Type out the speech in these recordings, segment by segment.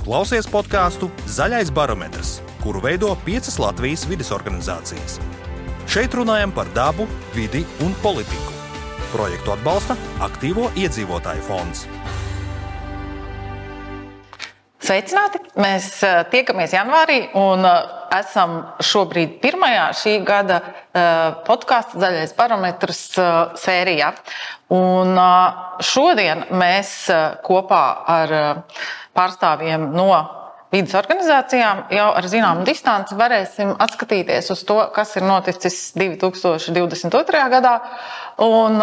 Tu klausies podkāstu Zaļais barometrs, kuru veido piecas Latvijas vidas organizācijas. Šeit runājam par dabu, vidi un politiku. Projektu atbalsta Aktīvo iedzīvotāju fonds. Sveicināti! Mēs eh, tiekamies janvārī un eh, esam šobrīd pirmajā šī gada eh, podkāstu zaļais parametrs sērijā. Un šodien mēs kopā ar pārstāvjiem no vidas organizācijām jau ar zināmu distanci varēsim atskatīties uz to, kas ir noticis 2022. gadā. Un,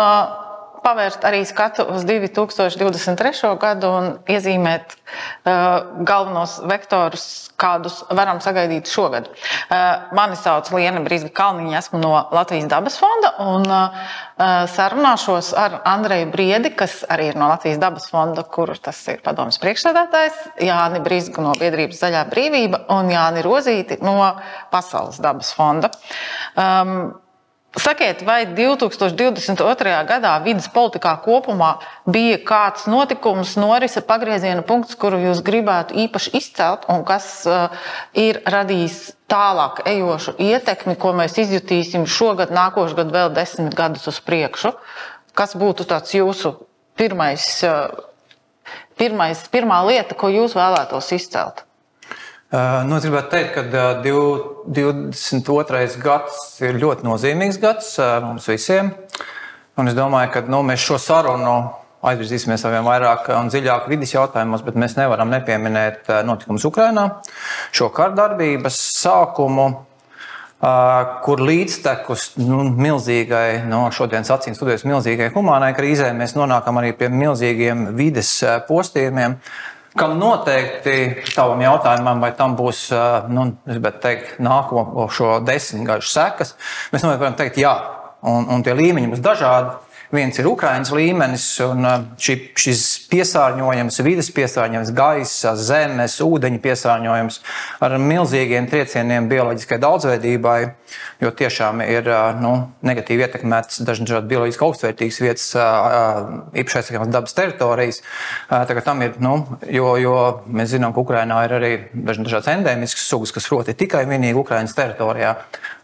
pavērst arī skatu uz 2023. gadu un iezīmēt uh, galvenos vektorus, kādus varam sagaidīt šogad. Uh, mani sauc Liena Brīsga Kalniņa, esmu no Latvijas dabas fonda un uh, sarunāšos ar Andreju Briedi, kas arī ir no Latvijas dabas fonda, kur tas ir padomas priekšsēdētājs, Jāni Brīsga no biedrības Zaļā brīvība un Jāni Rozīti no Pasaules dabas fonda. Um, Sakiet, vai 2022. gadā vidas politikā kopumā bija kāds notikums, norise, pagrieziena punkts, kuru jūs gribētu īpaši izcelt un kas uh, ir radījis tālāk ejošu ietekmi, ko mēs izjutīsim šogad, nākošais gads, vēl desmit gadus uz priekšu? Kas būtu tāds jūsu pirmais, uh, pirmais, pirmā lieta, ko jūs vēlētos izcelt? Nu, es gribētu teikt, ka 22. gads ir ļoti nozīmīgs gads mums visiem. Un es domāju, ka nu, mēs šo sarunu aizvirzīsimies vien vairāk un dziļāk vidas jautājumos, bet mēs nevaram nepieminēt notikumus Ukrajinā, šo kārdarbības sākumu. Kur līdztekus nu, milzīgai, no šodienas acīm studijas, milzīgai humānai krīzē, mēs nonākam arī pie milzīgiem vides postījumiem, kam noteikti tavam jautājumam, vai tam būs nu, teikt, nākošo desmit gadu sekas, mēs varam teikt, jā, un, un tie līmeņi būs dažādi. Viens ir Ukraiņas līmenis, un uh, ši, šis piesārņojums, vidas piesārņojums, gaisa, zemes, ūdeņa piesārņojums ar milzīgiem triecieniem bioloģiskai daudzveidībai, jo tiešām ir uh, nu, negatīvi ietekmētas dažādas bioloģiski augstvērtīgas vietas, uh, īpaši aizsargāmas dabas teritorijas. Tam ir, nu, jo, jo mēs zinām, ka Ukrainā ir arī dažādas endēmiskas sugas, kas roti tikai vienīgi Ukraiņas teritorijā.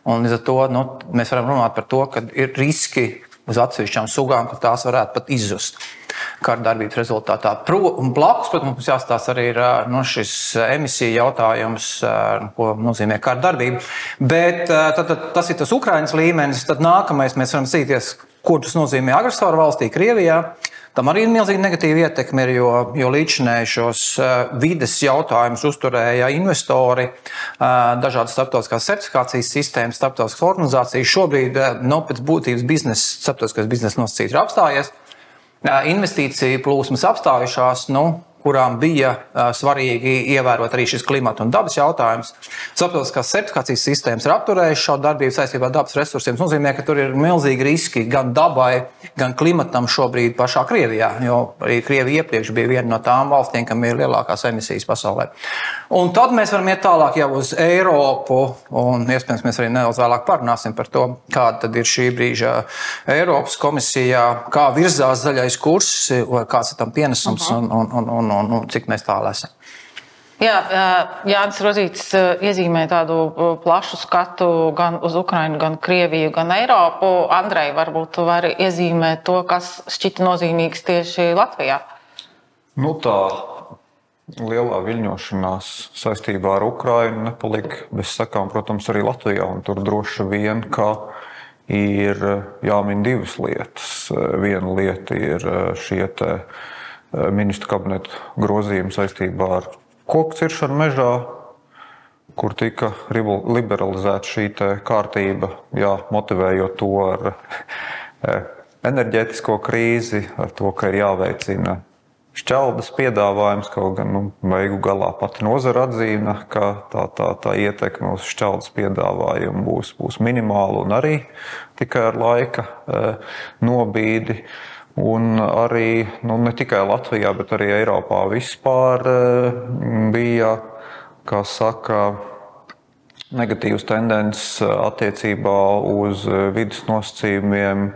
Un līdz ar to nu, mēs varam runāt par to, ka ir riski uz atsevišķām sugām, ka tās varētu pat izzust kārdarbības rezultātā. Pro, un blakus, protams, mums jāstāsta arī ir nu, šis emisiju jautājums, ko nozīmē kārdarbība. Bet tad, tad, tas ir tas Ukraiņas līmenis. Tad nākamais mēs varam cīnīties, ko tas nozīmē agresoru valstī, Krievijā. Tam arī ir milzīga negatīva ietekme, jo, jo līdzinēji šos vides jautājumus uzturēja investori, dažādas starptautiskās certifikācijas sistēmas, starptautiskas organizācijas. Šobrīd no nu, pēc būtības biznesa, starptautiskais biznesa nosacījums ir apstājies. Investīciju plūsmas apstājušās. Nu, kurām bija svarīgi ievērot arī šis klimata un dabas jautājums. Saprotiskās certifikācijas sistēmas ir apturējušas šo darbību saistībā ar dabas resursiem. Tas nozīmē, ka tur ir milzīgi riski gan dabai, gan klimatam šobrīd pašā Krievijā, jo arī Krievija iepriekš bija viena no tām valstīm, kam ir lielākās emisijas pasaulē. Un tad mēs varam iet tālāk jau uz Eiropu, un iespējams mēs arī nedaudz vēlāk parunāsim par to, kāda ir šī brīža Eiropas komisijā, kā virzās zaļais kurs, kāds ir tam pienesums uh -huh. un, un, un, un, un cik mēs tālu esam. Jā, Jānis Rozīts iezīmē tādu plašu skatu gan uz Ukrajinu, gan Krieviju, gan Eiropu. Andrei, varbūt tu vari iezīmēt to, kas šķita nozīmīgs tieši Latvijā. Nu, tā lielā viļņošanās saistībā ar Ukrajinu nepalika bez sakām, protams, arī Latvijā. Tur droši vien, ka ir jāmin divas lietas. Viena lieta ir šie te ministru kabineta grozījumu saistībā ar koku ciršanu mežā, kur tika liberalizēta šī kārtība, jā, motivējot to ar eh, enerģētisko krīzi, ar to, ka ir jāveicina šķeldas piedāvājums, kaut gan nu, beigu galā pati nozara atzīmē, ka tā, tā, tā ietekme uz šķeldas piedāvājumu būs, būs minimāla un arī tikai ar laika e, nobīdi. Un arī nu, ne tikai Latvijā, bet arī Eiropā vispār eh, bija, saka, negatīvas tendences attiecībā uz vidas nosacījumiem,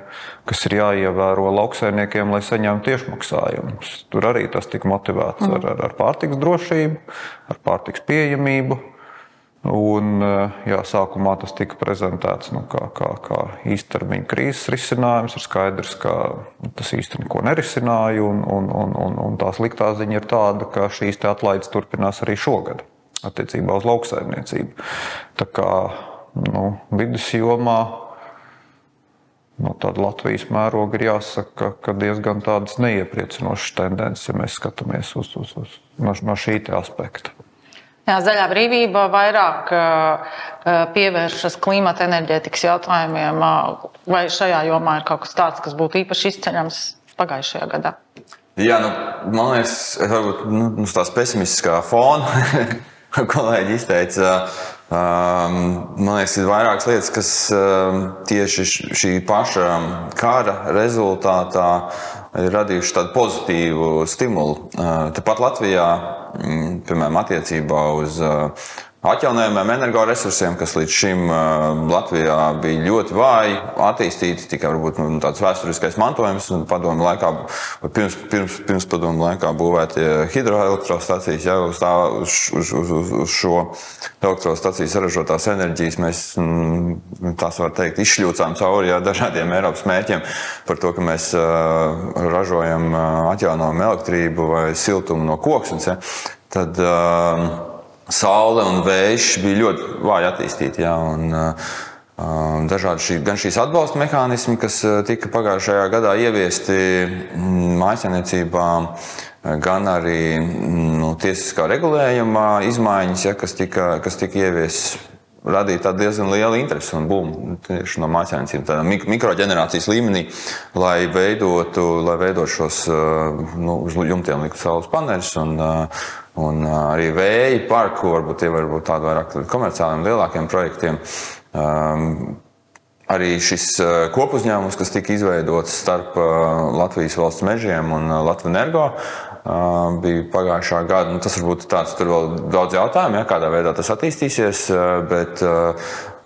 kas ir jāievēro lauksaimniekiem, lai saņemtu tiešmaksājumus. Tur arī tas tika motivēts mm. ar, ar, ar pārtiks drošību, ar pārtiks pieejamību. Un, jā, sākumā tas tika prezentēts nu, kā, kā, kā īstermiņa krīzes risinājums. Ir skaidrs, ka tas īstenībā neko nerisināja. Un, un, un, un, un tā sliktā ziņa ir tāda, ka šīs atlaides turpinās arī šogad attiecībā uz lauksaimniecību. Tā kā nu, vidus jomā no tāda Latvijas mēroga ir jāsaka, ka diezgan tādas neiepriecinošas tendences, ja mēs skatāmies uz, uz, uz, no, no šī aspekta. Jā, zaļā brīvība vairāk pievēršas klimata enerģētikas jautājumiem. Vai šajā jomā ir kaut kas tāds, kas būtu īpaši izceļams pagājušajā gadā? Jā, nu, man liekas, varbūt nu, uz tās pesimistiskā fona kolēģi izteica. Man liekas, ir vairākas lietas, kas tieši šī paša kara rezultātā ir radījuši tādu pozitīvu stimulu. Uh, tepat Latvijā, mm, piemēram, attiecībā uz uh, atjaunojumiem energoresursiem, kas līdz šim Latvijā bija ļoti vāji attīstīti, tikai varbūt nu, tāds vēsturiskais mantojums un padomu laikā, pirms, pirms, pirms padomu laikā būvētie hidroelektrostacijas, jau uz, tā, uz, uz, uz, uz šo elektrostaciju saražotās enerģijas mēs, mm, tās var teikt, izšļūcām cauri jā, dažādiem Eiropas mērķiem par to, ka mēs ražojam atjaunojumu elektrību vai siltumu no koksnes. Ja, tad, uh, saule un vējš bija ļoti vāji attīstīti. Jā, un, uh, dažādi šī, gan šīs atbalsta mehānismi, kas tika pagājušajā gadā ieviesti mājsaimniecībā, gan arī nu, tiesiskā regulējuma izmaiņas, ja, kas tika, kas tika ieviestas radīja diezgan lielu interesi un būmu tieši no mājasēmniecības, tādā mikroģenerācijas līmenī, lai veidotu, lai veidotu šos nu, uz jumtiem likt saules paneļus. Un, arī vēja parku, varbūt tie var būt tādi vairāk komerciāliem, lielākiem projektiem. Um, arī šis kopuzņēmums, kas tika izveidots starp Latvijas valsts mežiem un Latvijas energo, bija pagājušā gada. Nu, tas varbūt tāds, tur vēl daudz jautājumu, ja, kādā veidā tas attīstīsies, bet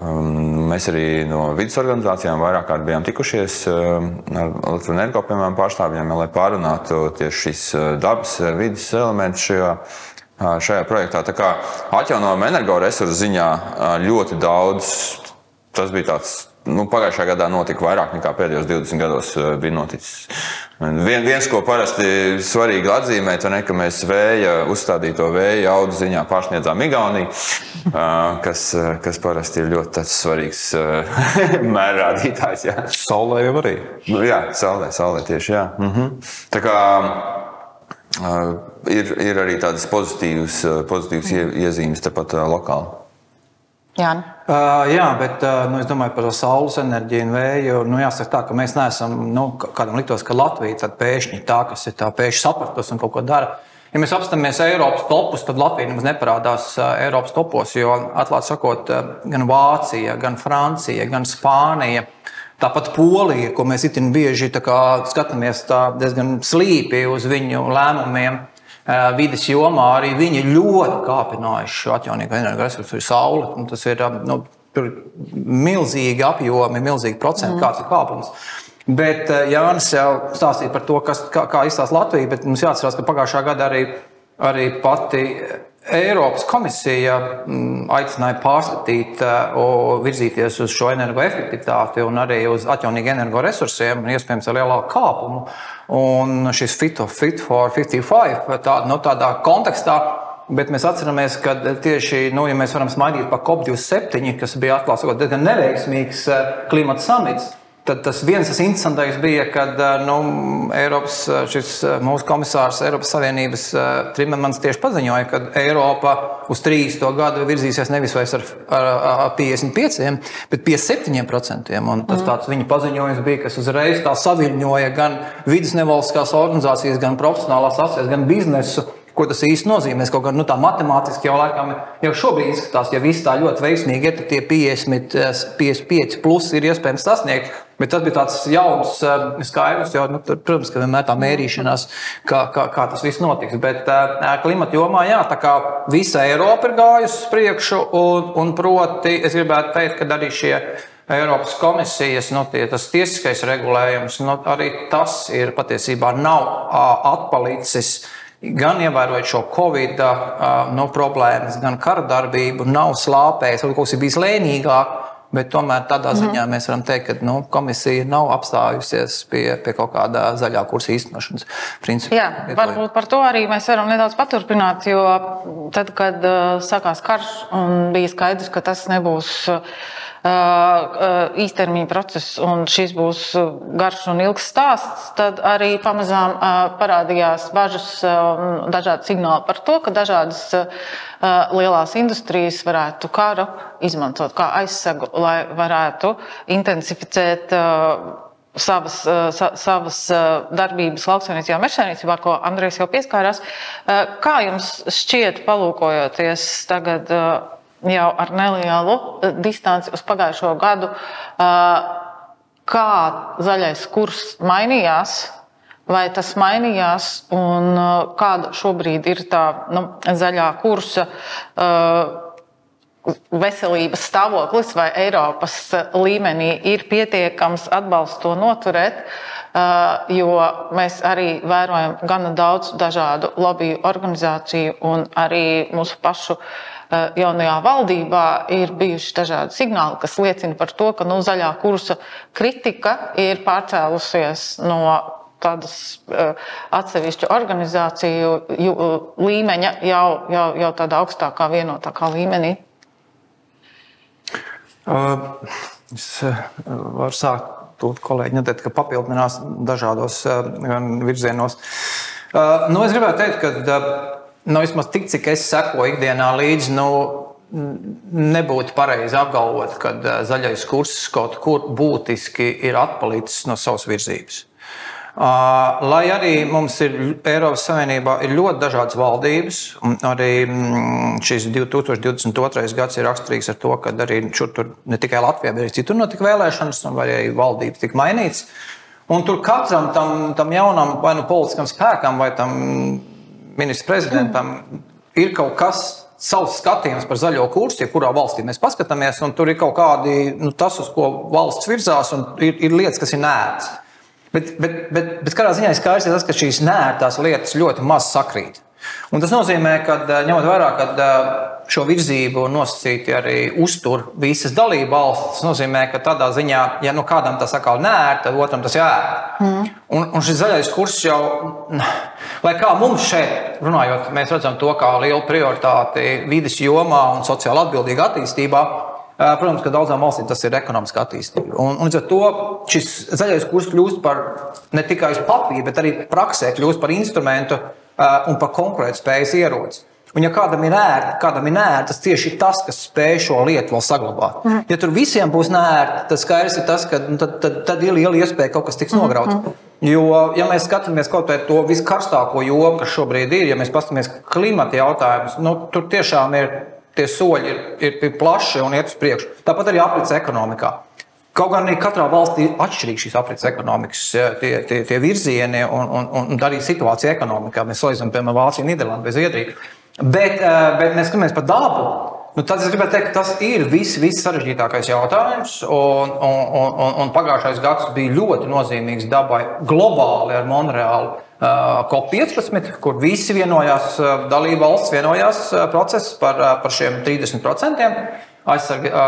mēs arī no vidas organizācijām vairāk kārt bijām tikušies um, ar Latvijas energo piemēram, pārstāvjiem, lai pārunātu tieši šīs uh, dabas uh, vidas elementus šajā, uh, šajā projektā. Tā kā atjaunojama energoresursu ziņā ļoti daudz tas bija tāds nu, pagājušajā gadā notika vairāk nekā pēdējos 20 gados eh, bija noticis. Vien, viens, ko parasti svarīgi atzīmēt, ir, ka mēs vēja uzstādīto vēja audu ziņā pārsniedzām Igauniju, eh, kas, eh, kas parasti ir ļoti svarīgs mērrādītājs. Jā. Saulē jau arī. Nu, jā, saulē, saulē tieši. Jā. Mhm. Tā kā ir, ir arī tādas pozitīvas, pozitīvas iezīmes tepat lokāli. Jā, uh, jā bet uh, nu, es domāju par saules enerģiju un vēju. Nu, jāsaka, tā, ka mēs neesam, nu, kādam liktos, ka Latvija ir pēkšņi tā, kas ir tā pēkšņi sapratus un kaut ko dara. Ja mēs apstāmies Eiropas topus, tad Latvija nemaz neparādās Eiropas topos, jo, atklāti sakot, gan Vācija, gan Francija, gan Spānija. Tāpat Polija, ko mēs itin bieži skatāmies tā diezgan slīpi uz viņu lēmumiem, vidas jomā arī viņi ļoti kāpinājuši šo atjaunīgo energoresursu, ir saule. Tas ir nu, milzīgi apjomi, milzīgi procenti, mm. kāds ir kāpums. Bet Jānis jau stāstīja par to, kas, kā, kā izstāsta Latvija, bet mums jāatcerās, ka pagājušā gada arī, arī pati Eiropas komisija mm, aicināja pārskatīt un virzīties uz šo energoefektivitāti un arī uz atjaunīgiem energoresursiem, iespējams, ar lielāku kāpumu. Un šis Fit, fit for 55 tā, nu, tādā kontekstā. Bet mēs atceramies, ka tieši, nu, ja mēs varam smaidīt par COP27, kas bija atklāts diezgan neveiksmīgs klimata samits, Tad tas viens tas interesantais bija, kad nu, Eiropas, šis mūsu komisārs Eiropas Savienības Trimermans tieši paziņoja, ka Eiropa uz 30. gadu virzīsies nevis vairs ar, ar, ar 55, bet 57%. Un tas mm. tāds viņa paziņojums bija, kas uzreiz tā saviņoja gan vidas nevalstiskās organizācijas, gan profesionālās asociācijas, gan biznesu ko tas īsti nozīmē. Kaut gan nu, tā matemātiski jau laikam jau šobrīd izskatās, ja viss tā ļoti veiksmīgi ir, tad tie 50, 55 eh, plus ir iespējams sasniegt. Bet tas bija tāds jauns eh, skaidrs, jo, nu, tur, protams, ka vienmēr tā mērīšanās, kā, kā, kā tas viss notiks. Bet uh, klimata jomā, jā, tā kā visa Eiropa ir gājusi uz priekšu, un, un proti, es gribētu teikt, ka arī šie Eiropas komisijas nu, tie, tiesiskais regulējums, nu, arī tas ir patiesībā nav atpalicis gan ievērojot šo covid no problēmas, gan kara darbību, nav slāpējis, kaut kas ir bijis lēnīgāk. Bet tomēr tādā mhm. ziņā mēs varam teikt, ka nu, komisija nav apstājusies pie, pie kaut kāda zaļā kursa īstenošanas principa. Jā, varbūt par to arī mēs varam nedaudz paturpināt, jo tad, kad sākās karš un bija skaidrs, ka tas nebūs. Īstermiņa process, un šis būs garš un ilgs stāsts, tad arī pamazām parādījās bažas un dažādi signāli par to, ka dažādas lielās industrijas varētu karu izmantot kā aizsegu, lai varētu intensificēt savas, sa, savas darbības lauksaimniecībā, mežsaimniecībā, ko Andrejs jau pieskārās. Kā jums šķiet, palūkojoties tagad? Jau ar nelielu eh, distanci uz pagājušo gadu, eh, kā zaļais kurs mainījās. Vai tas mainījās, un eh, kāda šobrīd ir tā nu, zaļā kursa veselības stāvoklis, vai Eiropas līmenī ir pietiekams atbalsts to noturēt, jo mēs arī vērojam gana daudz dažādu lobby organizāciju un arī mūsu pašu uh, jaunajā valdībā ir bijuši dažādi signāli, kas liecina par to, ka nu, zaļā kursa kritika ir pārcēlusies no tādas uh, atsevišķu organizāciju ju, uh, līmeņa jau, jau, jau tādā augstākā, vienotākā līmenī? Uh, es varu sākt. Tūlīt kolēģi neteikt, ka papildinās dažādos virzienos. Nu, es gribētu teikt, ka nu, vismaz tik, cik es sekoju ikdienā līdzi, nu, nebūtu pareizi apgalvot, ka zaļais kurs kaut kur būtiski ir atpalicis no savas virzības. Lai arī mums ir Eiropas Savienībā ir ļoti dažādas valdības, arī šis 2022. gads ir raksturīgs ar to, ka arī šur tur ne tikai Latvijā, bet arī citur notika vēlēšanas, un arī valdības tika mainītas. Un tur katram tam, tam jaunam vai nu politiskam spēkam vai tam ministrs prezidentam ir kaut kas savs skatījums par zaļo kursu, jebkurā valstī mēs paskatāmies, un tur ir kaut kādi nu, tas, uz ko valsts virzās, un ir, ir lietas, kas ir nērts. Bet, bet, bet, bet kādā ziņā ir skaidrs, tas, ka šīs nērtās lietas ļoti maz sakrīt. Un tas nozīmē, ka ņemot vērā, ka šo virzību nosacīti arī uztur visas dalība valsts. Tas nozīmē, ka tādā ziņā, ja nu kādam tas atkal nērta, tad otram tas jāērt. Mm. Un, un šis zaļais kurs jau, lai kā mums šeit runājot, mēs redzam to kā lielu prioritāti vidas jomā un sociāli atbildīgā attīstībā. Protams, ka daudzām valstīm tas ir ekonomiska attīstība. Un, un līdz ar to šis zaļais kurs kļūst par ne tikai uz papīra, bet arī praksē kļūst par instrumentu un par konkurētspējas ieroci. Un, ja kādam ir ērti, kādam ir nērti, tas tieši ir tas, kas spēj šo lietu vēl saglabāt. Mm. Ja tur visiem būs nērti, tad skaidrs ir tas, ka nu, tad, tad, tad ir liela iespēja, ka kaut kas tiks nograuts. Mm. Jo, ja mēs skatāmies kaut kādā to viskarstāko jomu, kas šobrīd ir, ja mēs paskatāmies klimata jautājumus, nu, tur tiešām ir tie soļi ir, ir, ir plaši un iet uz priekšu. Tāpat arī aprits ekonomikā. Kaut gan katrā valstī ir atšķirīga šīs aprits ekonomikas tie, tie, tie virzieni un, un, un arī situācija ekonomikā. Mēs salīdzinām, piemēram, Vāciju, Nīderlandi vai Zviedriju. Bet, eh, bet mēs skatāmies par dabu. Nu, tad es gribētu teikt, ka tas ir viss vis sarežģītākais jautājums. Un, un, un, un pagājušais gads bija ļoti nozīmīgs dabai globāli ar Monreālu. Uh, COP15, kur visi vienojās, uh, dalība valsts vienojās process par, par šiem 30% aizsargā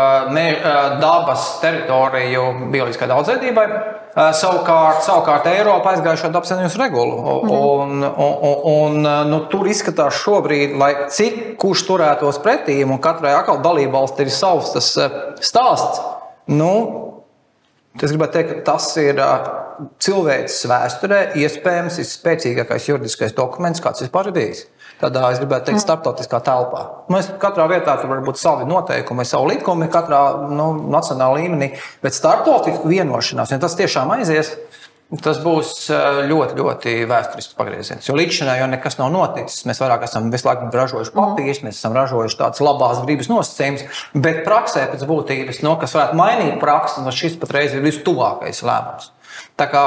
dabas teritoriju bioloģiskai daudzveidībai. Savukārt, savukārt Eiropa aizgājušo dabas savienības regulu. Mhm. Un, un, un, un nu, tur izskatās šobrīd, lai cik kurš turētos pretī, un katrai atkal dalībvalstī ir savs tas stāsts. Nu, es gribētu teikt, ka tas ir cilvēces vēsturē iespējams visspēcīgākais juridiskais dokuments, kāds vispār ir bijis tādā, es gribētu teikt, starptautiskā telpā. Mēs katrā vietā tur var būt savi noteikumi, savu likumu, katrā nu, nacionālā līmenī, bet starptautisku vienošanās, ja tas tiešām aizies, Tas būs ļoti, ļoti vēsturisks pagrieziens. Jo līdz šim jau nekas nav noticis. Mēs vairāk esam visu laiku ražojuši papīrus, mēs esam ražojuši tādas labās gribas nosacījumus, bet praksē pēc būtības, no, kas varētu mainīt praksi, no šis patreiz ir vistuvākais lēmums. Tā kā,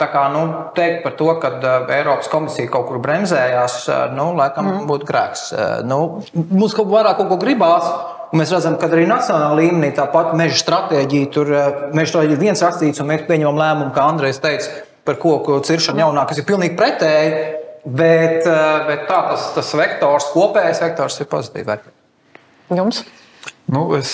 tā kā nu, teikt par to, ka Eiropas komisija kaut kur bremzējās, nu, laikam mm. būtu grēks. Nu, mums kaut kā vairāk kaut ko gribās. Mēs redzam, ka arī nacionālā līmenī tāpat meža stratēģija, tur meža stratēģija viens rakstīts, un mēs pieņemam lēmumu, kā Andrejs teica, par koku ciršanu jaunā, kas ir pilnīgi pretēji. Bet, bet tā, tas, tas vektors, kopējais vektors ir pozitīvs. Jums? Nu, es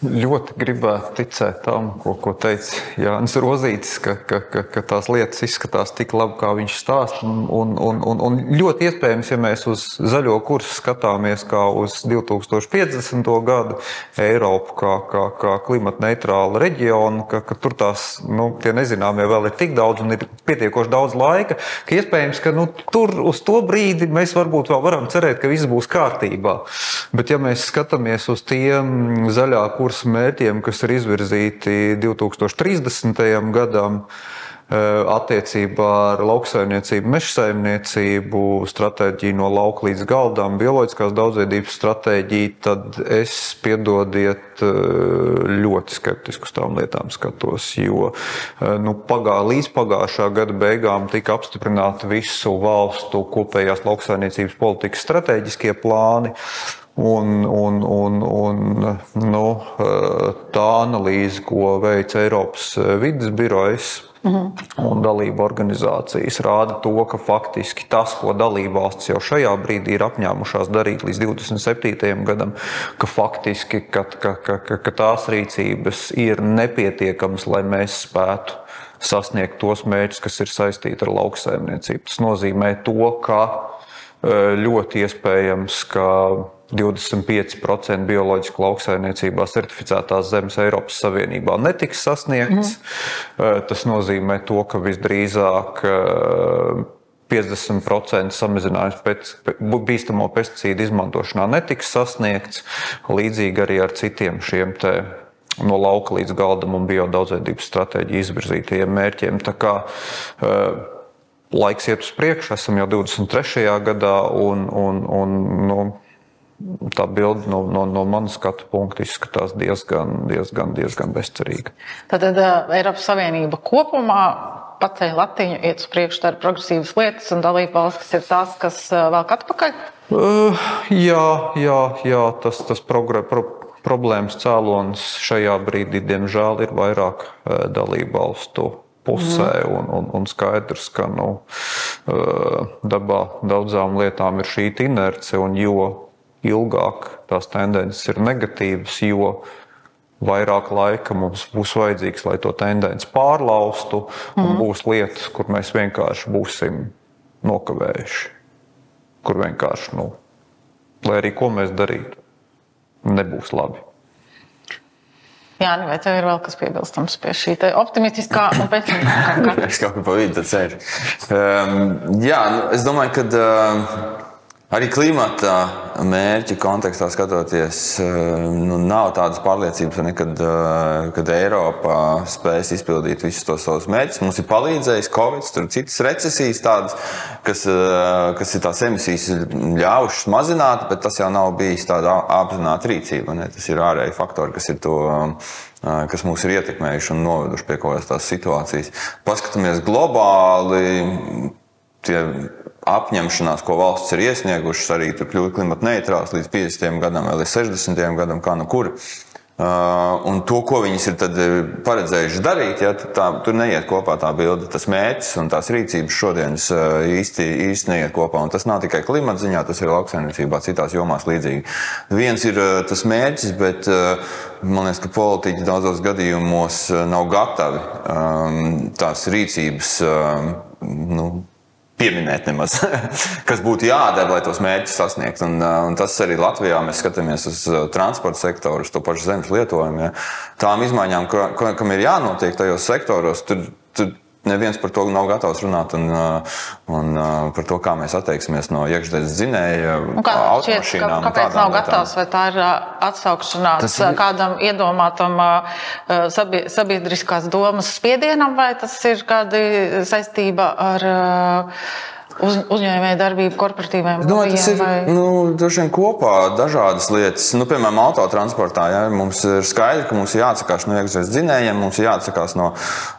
ļoti gribētu ticēt tam, ko, ko teica Jānis Rozītis, ka, ka, ka, ka tās lietas izskatās tik labi, kā viņš stāsta. Un, un, un, un ļoti iespējams, ja mēs uz zaļo kursu skatāmies kā uz 2050. gadu Eiropu, kā, kā, kā klimata neitrālu reģionu, ka, ka tur tās nu, nezināmie vēl ir tik daudz un ir pietiekoši daudz laika, ka iespējams, ka nu, tur uz to brīdi mēs varbūt vēl varam cerēt, ka viss būs kārtībā. Bet ja mēs skatāmies uz tiem zaļā kursa, mērķiem, kas ir izvirzīti 2030. gadam eh, attiecībā ar lauksaimniecību, meža saimniecību, stratēģiju no lauka līdz galdam, bioloģiskās daudzveidības stratēģiju, tad es piedodiet eh, ļoti skeptiski uz tām lietām skatos. Jo eh, nu, pagā, līdz pagājušā gada beigām tika apstiprināti visu valstu kopējās lauksaimniecības politikas stratēģiskie plāni. Un, un, un, un nu, tā analīze, ko veic Eiropas vidas birojas, Mhm. Un dalību organizācijas rāda to, ka faktiski tas, ko dalībvalstis jau šajā brīdī ir apņēmušās darīt līdz 27. gadam, ka faktiski ka, ka, ka, ka tās rīcības ir nepietiekamas, lai mēs spētu sasniegt tos mērķus, kas ir saistīti ar lauksaimniecību. Tas nozīmē to, ka ļoti iespējams, ka 25% bioloģiski lauksaimniecībā certificētās zemes Eiropas Savienībā netiks sasniegts. Mm. Tas nozīmē to, ka visdrīzāk 50% samazinājums pēc bīstamo pesticīdu izmantošanā netiks sasniegts. Līdzīgi arī ar citiem šiem te no lauka līdz galdam un biodaudzveidības stratēģiju izvirzītajiem mērķiem. Tā kā, uh, laiks iet uz priekšu, esam jau 23. gadā, un, un, un nu, tā bilde no, no, no manas skatu punkta izskatās diezgan, diezgan, diezgan bezcerīga. Tad uh, Eiropas Savienība kopumā paceļ latiņu, iet uz priekšu, dara progresīvas lietas, un dalība valstis ir tās, kas uh, velk atpakaļ? Uh, jā, jā, jā, tas, tas progre, pro, problēmas cēlonis šajā brīdī, diemžēl, ir vairāk uh, dalību valstu pusē. Mm. Un, un, un skaidrs, ka nu, dabā daudzām lietām ir šī inerce, un jo ilgāk tās tendences ir negatīvas, jo vairāk laika mums būs vajadzīgs, lai to tendenci pārlaustu, un mm. būs lietas, kur mēs vienkārši būsim nokavējuši. Kur vienkārši, nu, lai arī ko mēs darītu, nebūs labi. Jā, vai tev ir vēl kas piebilstams pie šī optimistiskā un pesimistiskā? es kaut kā pa vidu ceru. Um, jā, nu, es domāju, ka. Uh, Arī klimata mērķu kontekstā skatoties, eh, nu, nav tādas pārliecības, ne, kad, eh, kad Eiropa spēs izpildīt visus tos savus mērķus. Mums ir palīdzējis Covid, tur citas recesijas, tādas, kas, eh, kas ir tās emisijas ļāvušas mazināt, bet tas jau nav bijis tāda apzināta rīcība. Ne? Tas ir ārēji faktori, kas ir to kas mūs ir ietekmējuši un noveduši pie kaut kādas situācijas. Paskatāmies globāli, tie apņemšanās, ko valsts ir iesniegušas, arī kļūt klimata neitrāls līdz 50. gadam vai līdz 60. gadam, kā nu kur. Uh, un to, ko viņas ir uh, paredzējuši darīt, ja, tā, tur neiet kopā tā bilde. Tas mērķis un tās rīcības šodienas uh, īsti, īsti neiet kopā. Un tas nav tikai klimata ziņā, tas ir lauksaimniecībā, citās jomās līdzīgi. Viens ir uh, tas mērķis, bet man liekas, ka politiķi daudzos gadījumos nav gatavi um, tās rīcības. Um, nu, pieminēt nemaz, kas būtu jādara, lai tos mērķus sasniegtu. Un, un tas arī Latvijā mēs skatāmies uz transporta sektoru, uz to pašu zemes lietojumu. Ja. Tām izmaiņām, kam ir jānotiek tajos sektoros, tur, tur neviens par to nav gatavs runāt un, un par to, kā mēs atteiksimies no iekšzemes dzinēja. Kā, šķiet, kā, kāpēc nav gatavs? Vai tā ir atsaukšanās tas ir... kādam iedomātam sabiedriskās domas spiedienam, vai tas ir kāda saistība ar uz, uzņēmēju darbību, korporatīviem domāju, tas ir vai... nu, vien kopā dažādas lietas. Nu, piemēram, autotransportā ja, mums ir skaidrs, ka mums ir jāatsakās no iekšzemes dzinējiem, mums ir jāatsakās no,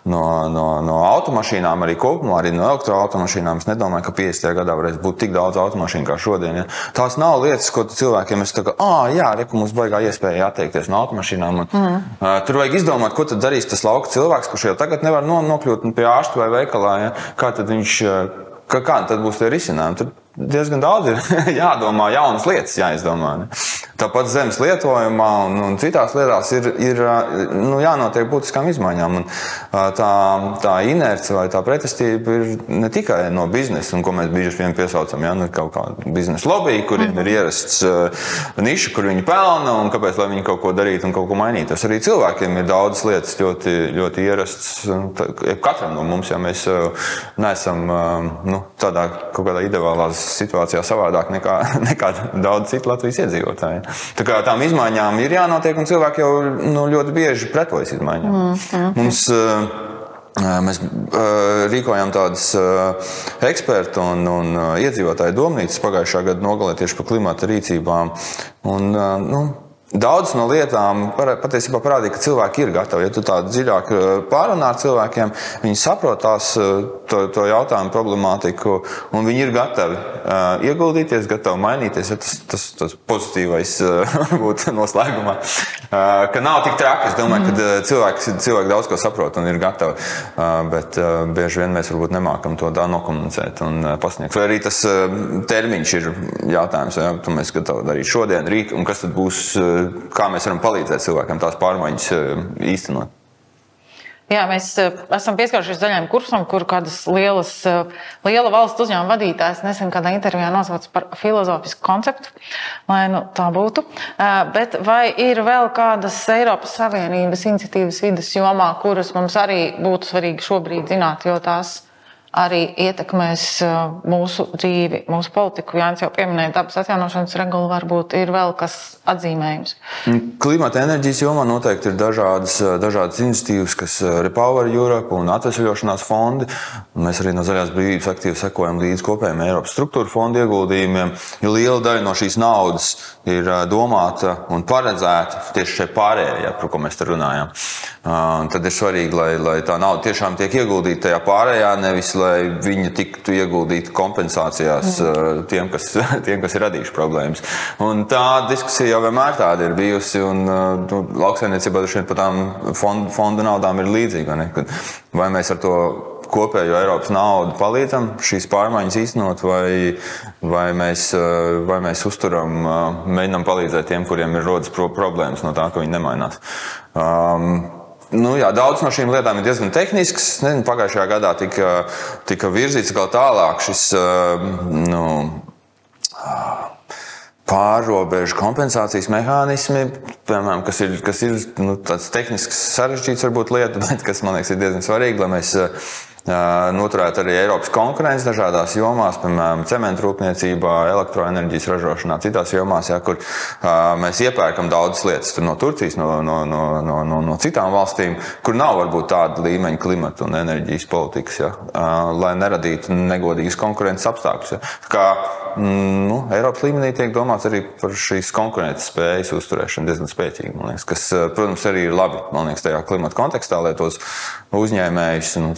no, no, no automašīnām, arī kopumā, arī no elektroautomašīnām. Es nedomāju, ka 50. gadā varēs būt tik daudz automašīnu kā šodien. Ja. Tās nav lietas, ko cilvēkiem es saku, ah, jā, re, mums baigā iespēja atteikties no automašīnām. Un, mm. uh, tur vajag izdomāt, ko tad darīs tas lauka cilvēks, kurš jau tagad nevar no, nokļūt pie ārsta vai veikalā. Ja. Kā tad viņš Kā, kā tad būs tie risinājumi? Tur diezgan daudz ir jādomā, jaunas lietas jāizdomā. Ne? Tāpat zemes lietojumā un, un citās lietās ir, ir nu, jānotiek būtiskām izmaiņām. Un, tā, tā inerce vai tā pretestība ir ne tikai no biznesa, un ko mēs bieži vien piesaucam, ja nu, kaut kāda biznesa lobby, kuriem -hmm. ir ierasts niša, kur viņi pelna un kāpēc viņi kaut ko darītu un kaut ko mainītu. Arī cilvēkiem ir daudzas lietas ļoti, ļoti ierastas. Katram no mums, ja mēs neesam nu, tādā kaut kādā ideālā situācijā savādāk nekā, nekā daudz citu Latvijas iedzīvotāju. Tā kā tām izmaiņām ir jānotiek, un cilvēki jau nu, ļoti bieži pretojas izmaiņām. Mm, mm. Mums, uh, Mēs uh, rīkojām tādas ekspertu un, un iedzīvotāju domnīcas pagājušā gada nogalē tieši par klimata rīcībām. Un, nu, Daudz no lietām patiesībā parādīja, ka cilvēki ir gatavi. Ja tu tā dziļāk eh, pārunā ar cilvēkiem, viņi saprot tās, eh, to, to jautājumu problemātiku, un viņi ir gatavi uh, ieguldīties, gatavi mainīties. Ja tas, tas, tas pozitīvais uh, noslēgumā, uh, ka nav tik traki. Es domāju, ka uh, cilvēki, cilvēki daudz ko saprot un ir gatavi, uh, bet uh, bieži vien mēs varbūt nemākam to tā nokomunicēt un pasniegt. Vai arī tas termiņš ir jautājums, ja tu mēs gatavi darīt šodien, rīt, un kas tad būs. Kā mēs varam palīdzēt cilvēkiem tās pārmaiņas īstenot. Jā, mēs eh, esam pieskārušies zaļajam kursam, kur kādas lielas, eh, liela valsts uzņēmuma vadītājs nesen kādā intervijā nosauca par filozofisku konceptu, lai nu, tā būtu. Bet vai ir vēl kādas Eiropas Savienības iniciatīvas vidas jomā, kuras mums arī būtu svarīgi šobrīd zināt, jo tās ir? Arī ietekmēs uh, mūsu dzīvi, mūsu politiku. Jānis jau pieminēja, dabas atjaunošanas regula varbūt ir vēl kas atzīmējums. Klimata enerģijas jomā noteikti ir dažādas, uh, dažādas iniciatīvas, kas uh, Repower Europe un atvesļošanās fondi. Mēs arī no zaļās brīvības aktīvi sekojam līdz kopējiem Eiropas struktūra fondu ieguldījumiem, jo liela daļa no šīs naudas ir domāta un paredzēta tieši šai pārējai, par ko mēs te runājam. Tad ir svarīgi, lai, lai tā nauda tiešām tiek ieguldīta tajā pārējā, nevis lai viņa tiktu ieguldīta kompensācijās mm. tiem, kas, tiem, kas ir radījuši problēmas. Un tā diskusija jau vienmēr tāda ir bijusi, un nu, lauksaimniecībā droši vien par tām fondu, fondu naudām ir līdzīga. Vai mēs ar to kopējo Eiropas naudu palīdzam šīs pārmaiņas īstenot, vai, vai, mēs, vai mēs uzturam, mēģinām palīdzēt tiem, kuriem ir rodas problēmas no tā, ka viņi nemainās. Um, Nu, jā, daudz no šīm lietām ir diezgan tehniskas. Nezinu, pagājušajā gadā tika, tika virzīts vēl tālāk šis nu, pārrobežu kompensācijas mehānismi, piemēram, kas ir, kas ir nu, tāds tehnisks, sarežģīts varbūt lieta, bet kas man liekas ir diezgan svarīgi, lai mēs noturēt arī Eiropas konkurenci dažādās jomās, piemēram, cementu rūpniecībā, elektroenerģijas ražošanā, citās jomās, ja, kur mēs iepērkam daudzas lietas no Turcijas, no, no, no, no, no, no citām valstīm, kur nav varbūt tāda līmeņa klimata un enerģijas politikas, ja, lai neradītu negodīgas konkurences apstākļus. Ja. Mm, nu, Eiropas līmenī tiek domāts arī par šīs konkurences spējas uzturēšanu diezgan spēcīgi, liekas, kas, protams, arī ir labi liekas, tajā klimata kontekstā, lai tos uzņēmējus nu,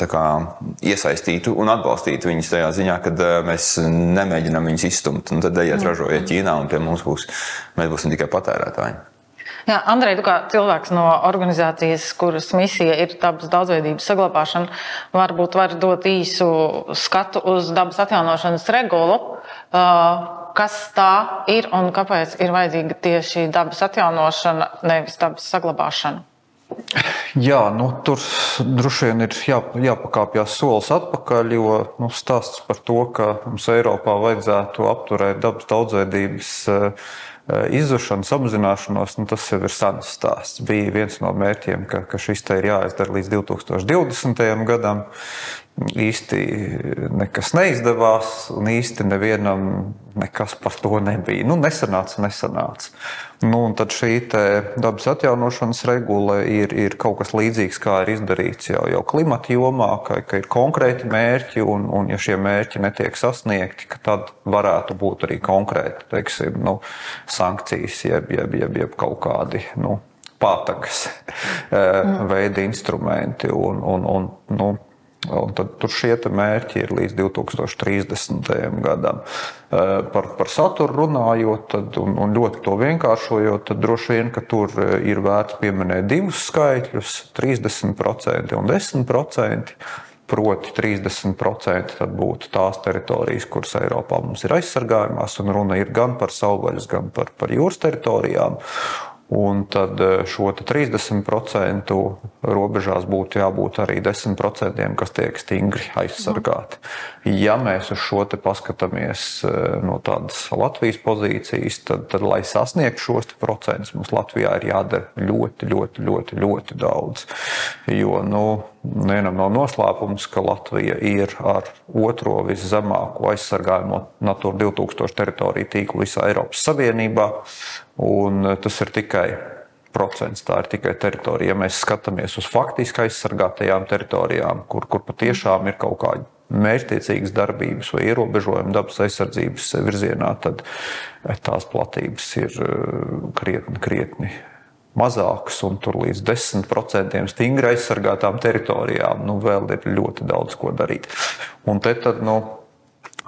iesaistītu un atbalstītu viņus tajā ziņā, ka eh, mēs nemēģinām viņus izstumt. Tad ejiet, mm. ražojiet Ķīnā, un pie mums būs, mēs būsim tikai patērētāji. Jā, Andrej, tu kā cilvēks no organizācijas, kuras misija ir dabas daudzveidības saglabāšana, varbūt var dot īsu skatu uz dabas atjaunošanas regulu. Uh, kas tā ir un kāpēc ir vajadzīga tieši dabas atjaunošana, nevis dabas saglabāšana? Jā, nu, tur droši vien ir jā, jāpakāpjas solis atpakaļ, jo nu, stāsts par to, ka mums Eiropā vajadzētu apturēt dabas daudzveidības eh, Izzušanas apzināšanos, nu, tas jau ir sens stāsts. Bija viens no mērķiem, ka, ka šis te ir jāizdara līdz 2020. gadam īsti nekas neizdevās, un īsti nevienam nekas par to nebija. Nu, nesanāca, nesanāca. Nu, tad šī dabas atjaunošanas regula ir, ir kaut kas līdzīgs, kā ir izdarīts jau, jau klimata jomā, ka, ka ir konkrēti mērķi, un, un ja šie mērķi netiek sasniegti, tad varētu būt arī konkrēti teiksim, nu, sankcijas, jeb, jeb, jeb, jeb kaut kādi. Nu, Pātagas mm. veidi instrumenti. Un, un, un, nu, Un tad tur šie mērķi ir līdz 2030. gadam. Eh, par, par saturu runājot, tad, un, un ļoti to vienkāršojot, tad droši vien, ka tur eh, ir vērts pieminēt divus skaitļus - 30% un 10%. Proti, 30% būtu tās teritorijas, kuras Eiropā mums ir aizsargājumās, un runa ir gan par savvaļas, gan par, par jūras teritorijām. Un tad eh, šo 30% robežās būtu jābūt arī 10%, kas tiek stingri aizsargāti. Ja mēs uz šo paskatāmies eh, no tādas Latvijas pozīcijas, tad, tad lai sasniegtu šos procentus, mums Latvijā ir jādara ļoti, ļoti, ļoti, ļoti daudz. Jo, nu, Nevienam nav noslēpums, ka Latvija ir ar otro viszemāko aizsargājumu Natūra 2000 teritoriju tīklu visā Eiropas Savienībā. Eh, tas ir tikai procents, tā ir tikai teritorija. Ja mēs skatāmies uz faktiski aizsargātajām teritorijām, kur, kur patiešām ir kaut kāda mērķtiecīgas darbības vai ierobežojumi dabas aizsardzības virzienā, tad eh, tās platības ir eh, krietni, krietni mazāks un tur līdz 10% stingri aizsargātām teritorijām, nu, vēl ir ļoti daudz ko darīt. Un te tad, nu,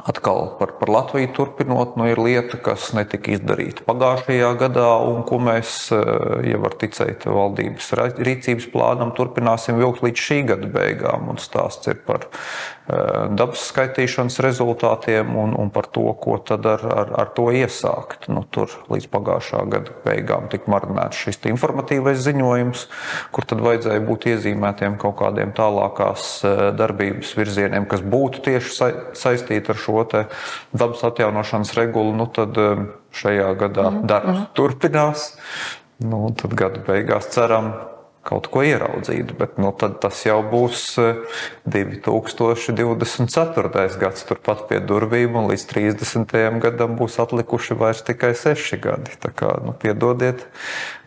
Atkal par, par Latviju turpinot, nu, ir lieta, kas netika izdarīta pagājušajā gadā, un ko mēs, eh, ja var ticēt valdības rīcības plānam, turpināsim vilkt līdz šī gada beigām. Un stāsts ir par eh, dabas skaitīšanas rezultātiem un, un par to, ko tad ar, ar, ar to iesākt. Nu, tur līdz pagājušā gada beigām tika marināts šis informatīvais ziņojums, kur tad vajadzēja būt iezīmētiem kaut kādiem tālākās eh, darbības virzieniem, kas būtu tieši saistīti ar šo šo dabas atjaunošanas regulu, nu tad um, šajā gadā mm -hmm. darbs turpinās. Nu, tad gada beigās ceram kaut ko ieraudzīt, bet nu, tas jau būs 2024. Uh, gads, turpat pie durvīm, un līdz 30. gadam būs atlikuši vairs tikai seši gadi. Tā kā nu, piedodiet,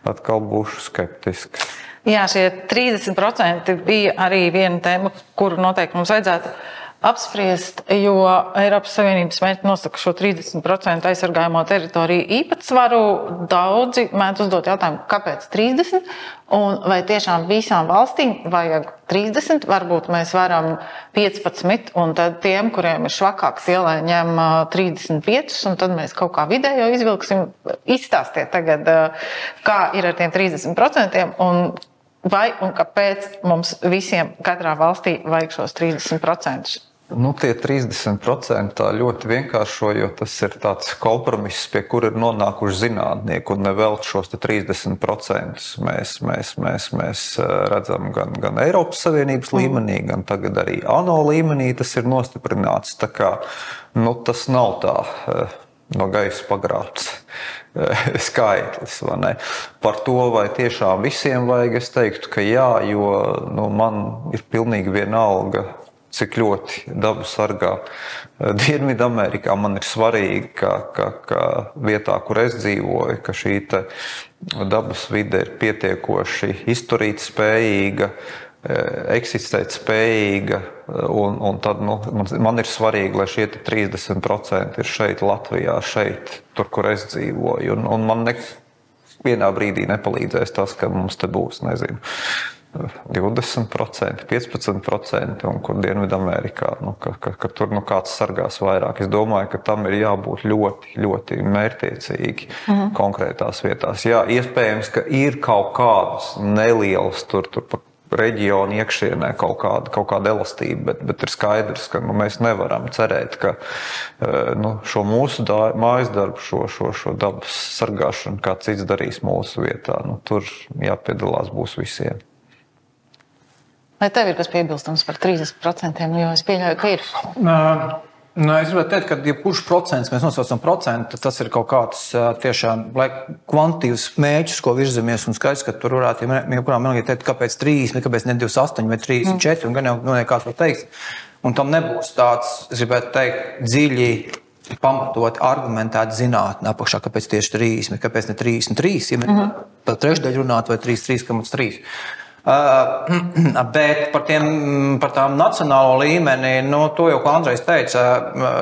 atkal būšu skeptisks. Jā, šie 30% bija arī viena tēma, kuru noteikti mums vajadzētu apspriest, jo Eiropas Savienības mērķi nosaka šo 30% aizsargājamo teritoriju īpatsvaru. Daudzi mēdz uzdot jautājumu, kāpēc 30? Un vai tiešām visām valstīm vajag 30? Varbūt mēs varam 15, un tad tiem, kuriem ir švakāks ielai, ņem 35, un tad mēs kaut kā vidējo izvilksim. Izstāstiet tagad, kā ir ar tiem 30%. Un Vai un kāpēc mums visiem, katrā valstī, vajag šos 30%? Nu, tie 30% tā ļoti vienkāršojot, tas ir tāds kompromiss, pie kura ir nonākuši zinātnieki. Un nevēl šos 30% mēs, mēs, mēs, mēs eh, redzam gan, gan Eiropas Savienības mm. līmenī, gan tagad arī ANO līmenī. Tas ir nostiprināts. Tā kā, nu, tas nav tā eh, no gaisa pagrābts eh, skaitlis. Par to, vai tiešām visiem vajag, es teiktu, ka jā, jo nu, man ir pilnīgi vienalga cik ļoti dabu sargā. Eh, Dienvidamerikā man ir svarīgi, ka, ka, ka vietā, kur es dzīvoju, ka šī dabas vide ir pietiekoši izturīt spējīga, eh, eksistēt spējīga. Eh, un, un tad nu, man, man ir svarīgi, lai šie 30% ir šeit, Latvijā, šeit, tur, kur es dzīvoju. Un, un man nevienā brīdī nepalīdzēs tas, ka mums te būs, nezinu 20%, 15%, un kur Dienvidamerikā, nu, ka, ka, ka tur nu, kāds sargās vairāk. Es domāju, ka tam ir jābūt ļoti, ļoti mērķiecīgi mm -hmm. konkrētās vietās. Jā, iespējams, ka ir kaut kādas nelielas tur, tur pa reģionu iekšienē kaut kāda, kaut kāda elastība, bet, bet ir skaidrs, ka nu, mēs nevaram cerēt, ka eh, nu, šo mūsu dā, mājas darbu, šo, šo, šo dabas sargāšanu, kā cits darīs mūsu vietā, nu, tur jāpiedalās būs visiem. Vai tev ir kas piebilstams par 30%? Nu, jo es pieļauju, ka ir. Nu, es gribētu teikt, ka jebkurš procents, mēs nosaucam procentu, tas ir kaut kāds tiešām kvantitīvs mēģis, ko virzamies. Un skaidrs, ka tur varētu jebkurā mēnešī teikt, kāpēc 3, kāpēc ne 28 vai 34, mm. un gan jau nu, kāds to teiks. Un tam nebūs tāds, es gribētu teikt, dziļi pamatot, argumentēt zinātnē, apakšā, kāpēc tieši 30, kāpēc ne 33, ja mm -hmm. par trešdaļu runāt vai 33,3. Uh, bet par, tiem, par tām nacionālo līmeni, nu, to jau Andrejs teica,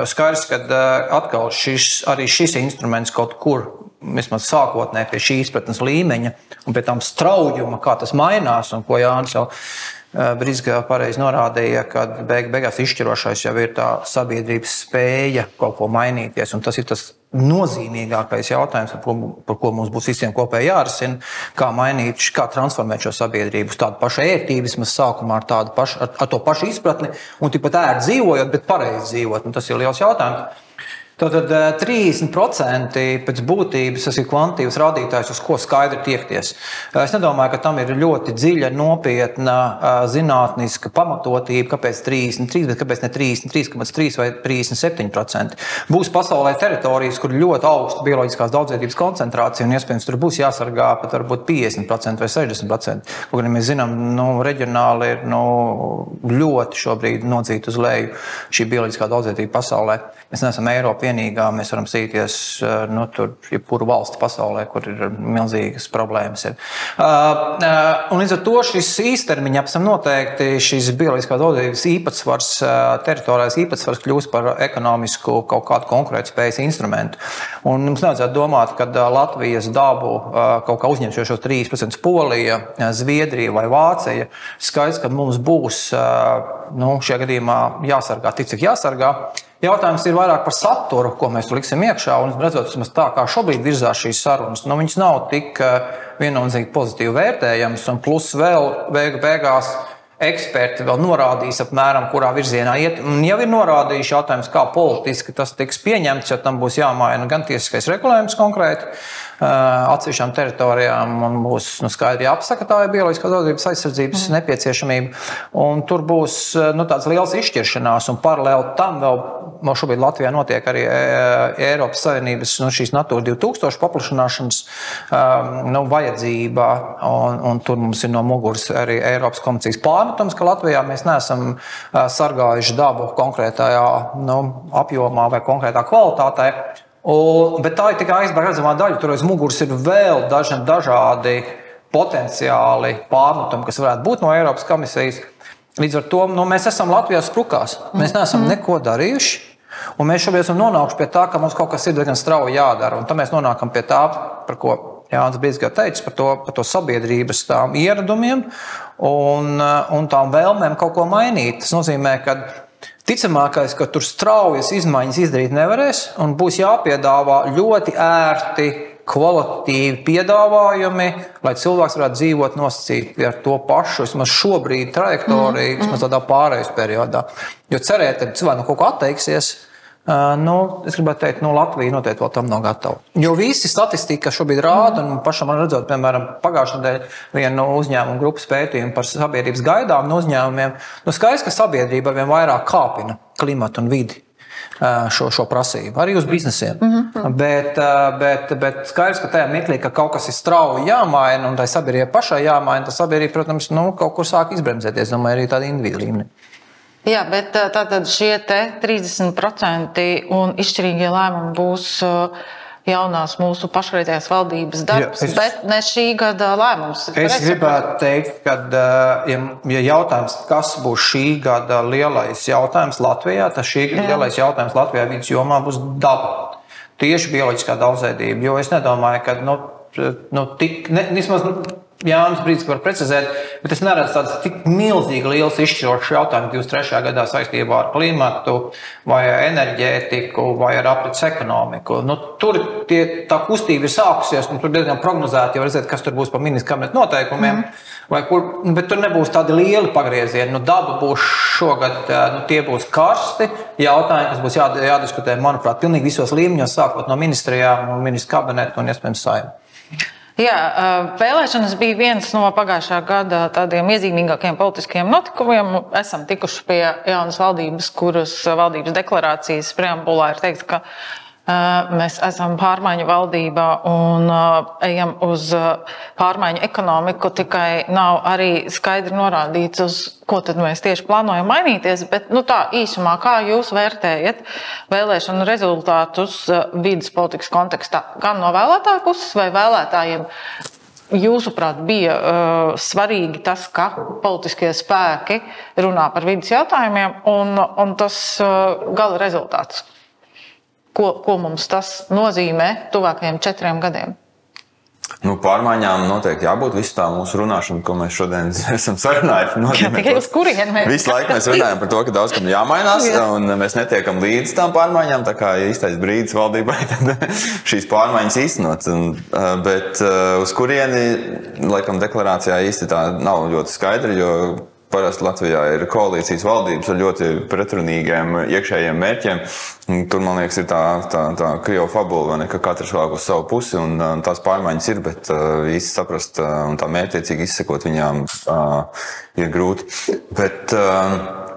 skaidrs, ka atkal šis, arī šis instruments kaut kur, vismaz sākotnēji pie šīs izpratnes līmeņa un pie tām straujuma, kā tas mainās, un ko Jānis jau Brīsgā pareizi norādīja, ka beig, beigās izšķirošais jau ir tā sabiedrības spēja kaut ko mainīties. Un tas ir tas nozīmīgākais jautājums, par ko, par ko mums būs visiem kopīgi jārisina, kā mainīt, kā transformēt šo sabiedrību uz tādu pašu ērtību, vismaz sākumā ar, pašu, ar, ar to pašu izpratni, un tikpat ērti dzīvojot, bet pareizi dzīvot. Un tas ir liels jautājums. Tātad 30% eh, pēc būtības tas ir kvantitīvs rādītājs, uz ko skaidri tiekties. Eh, es nedomāju, ka tam ir ļoti dziļa, nopietna eh, zinātniska pamatotība, kāpēc 33, bet kāpēc ne 33,3 vai 37%. Būs pasaulē teritorijas, kur ļoti augsta bioloģiskās daudzveidības koncentrācija, un iespējams tur būs jāsargā pat varbūt 50% vai 60%. Kaut arī mēs zinām, nu, reģionāli ir nu, ļoti šobrīd nodzīta uz leju šī bioloģiskā daudzveidība pasaulē. Mēs neesam Eiropa vienīgā, mēs varam sīties eh, nu, tur, jebkuru valsti pasaulē, kur ir milzīgas problēmas. Ir. Uh, uh, līdz ar to šis īstermiņa apsam noteikti šis bioloģiskās daudzības īpatsvars, teritoriālais īpatsvars kļūs par ekonomisku kaut kādu konkurētspējas instrumentu. Un mums nevajadzētu domāt, ka Latvijas dabu kaut kā uzņems šos 3% Polija, Zviedrija vai Vācija. Skaidrs, ka mums būs nu, šajā gadījumā jāsargā tik, cik jāsargā. Jautājums ir vairāk par saturu, ko mēs liksim iekšā. Un, redzot, tā kā šobrīd virzās šīs sarunas, nu, viņas nav tik eh, viennozīmīgi pozitīvi vērtējamas. Un plus vēl beigu beigās eksperti vēl norādīs, apmēram, kurā virzienā iet. Un jau ir norādījuši jautājums, kā politiski tas tiks pieņemts, jo tam būs jāmaina gan tiesiskais regulējums konkrēti atsevišķām teritorijām un būs nu, skaidri jāapsaka tā ir bioloģiskās daudzības aizsardzības mm. nepieciešamība. Un tur būs nu, tāds liels izšķiršanās, un paralēli tam vēl no šobrīd Latvijā notiek arī Eiropas Savienības nu, šīs Natūra 2000 paplašināšanas nu, vajadzība, un, un tur mums ir no muguras arī Eiropas komisijas pārmetums, ka Latvijā mēs neesam sargājuši dabu konkrētajā nu, apjomā vai konkrētā kvalitātē. Un, bet tā ir tikai aizbēga redzamā daļa. Tur aiz muguras ir vēl daži dažādi potenciāli pārmetumi, kas varētu būt no Eiropas komisijas. Līdz ar to nu, mēs esam Latvijā sprukās. Mēs neesam mm. neko darījuši. Un mēs šobrīd esam nonākuši pie tā, ka mums kaut kas ir diezgan strauji jādara. Un tad mēs nonākam pie tā, par ko Jānis Brīsīs teica, par to, par to sabiedrības ieradumiem un, un tām vēlmēm kaut ko mainīt. Tas nozīmē, ka Ticamākais, ka tur straujas izmaiņas izdarīt nevarēs, un būs jāpiedāvā ļoti ērti, kvalitatīvi piedāvājumi, lai cilvēks varētu dzīvot nosacīti ar to pašu, vismaz šobrīd, trajektoriju, mm, vismaz tādā pārejas periodā. Jo cerēt, ka cilvēks no kaut kā atteiksies, Nu, es gribētu teikt, ka nu, Latvija noteikti vēl tam nav gatava. Jo visi statistika šobrīd rāda, un pašam man redzot, piemēram, pagājušā nedēļa vienu uzņēmumu grupas pētījumu par sabiedrības gaidām no uzņēmumiem. Nu, skaidrs, ka sabiedrība vien vairāk kāpina klimatu un vidi šo, šo prasību, arī uz biznesiem. Mm -hmm. bet, bet, bet skaidrs, ka tajā mirklī, ka kaut kas ir strauji jāmaina un tai sabiedrībai pašai jāmaina, tad sabiedrība, protams, nu, kaut kur sāk izbremzēties, domāju, arī tāda individu līmenī. Jā, bet tātad šie 30% un izšķirīgie lēmumi būs jaunās mūsu pašreizējās valdības darbs, Jā, es, bet ne šī gada lēmums. Es gribētu teikt, ka, ja, ja jautājums, kas būs šī gada lielais jautājums Latvijā, tad šī gada Jā. lielais jautājums Latvijā vidas jomā būs daba. Tieši bioloģiskā daudzveidība, jo es nedomāju, ka nu, nu, tik, ne, vismaz, nu, Jānis Brīsīs var precizēt, bet es neredzu tādu tik milzīgi liels izšķirošs jautājumu 23. gadā saistībā ar klimatu, vai enerģētiku, vai ar aprits ekonomiku. Nu, tur tie, tā kustība ir sākusies, un tur diezgan prognozēti jau redzēt, kas tur būs pa ministru kabinetu noteikumiem. Mm. Kur, bet tur nebūs tādi lieli pagriezieni. Nu, daba būs šogad, nu, tie būs karsti jautājumi, kas būs jā, jādiskutē, manuprāt, pilnīgi visos līmeņos, sākot no ministrijām, no ministru kabineta un iespējams saimnes. Jā, vēlēšanas bija viens no pagājušā gada tādiem iezīmīgākiem politiskiem notikumiem. Esam tikuši pie jaunas valdības, kuras valdības deklarācijas preambulā ir teikts, ka mēs esam pārmaiņu valdībā un ejam uz pārmaiņu ekonomiku, tikai nav arī skaidri norādīts, uz ko tad mēs tieši plānojam mainīties. Bet, nu, tā īsumā, kā jūs vērtējat vēlēšanu rezultātus vidas politikas kontekstā, gan no vēlētāju puses vai vēlētājiem? Jūsuprāt, bija uh, svarīgi tas, ka politiskie spēki runā par vidas jautājumiem un, un tas uh, gala rezultāts ko, ko mums tas nozīmē tuvākajiem četriem gadiem? Nu, pārmaiņām noteikti jābūt visā tā mūsu runāšanā, ko mēs šodien esam sarunājuši. Tikai uz kurien mēs visu laiku mēs runājam par to, ka daudz kam jāmainās, Jā. un mēs netiekam līdz tām pārmaiņām. Tā kā īstais brīdis valdībai šīs pārmaiņas īstenot. Un, bet uz kurieni, laikam, deklarācijā īsti tā nav ļoti skaidra, jo Parasti Latvijā ir koalīcijas valdības ar ļoti pretrunīgiem iekšējiem mērķiem. Tur, man liekas, ir tā, tā, tā krieva fabula, ne, ka katrs vēl uz savu pusi, un, un tās pārmaiņas ir, bet uh, īsti saprast uh, un tā mērķiecīgi izsekot viņām uh, ir grūti. Bet, uh,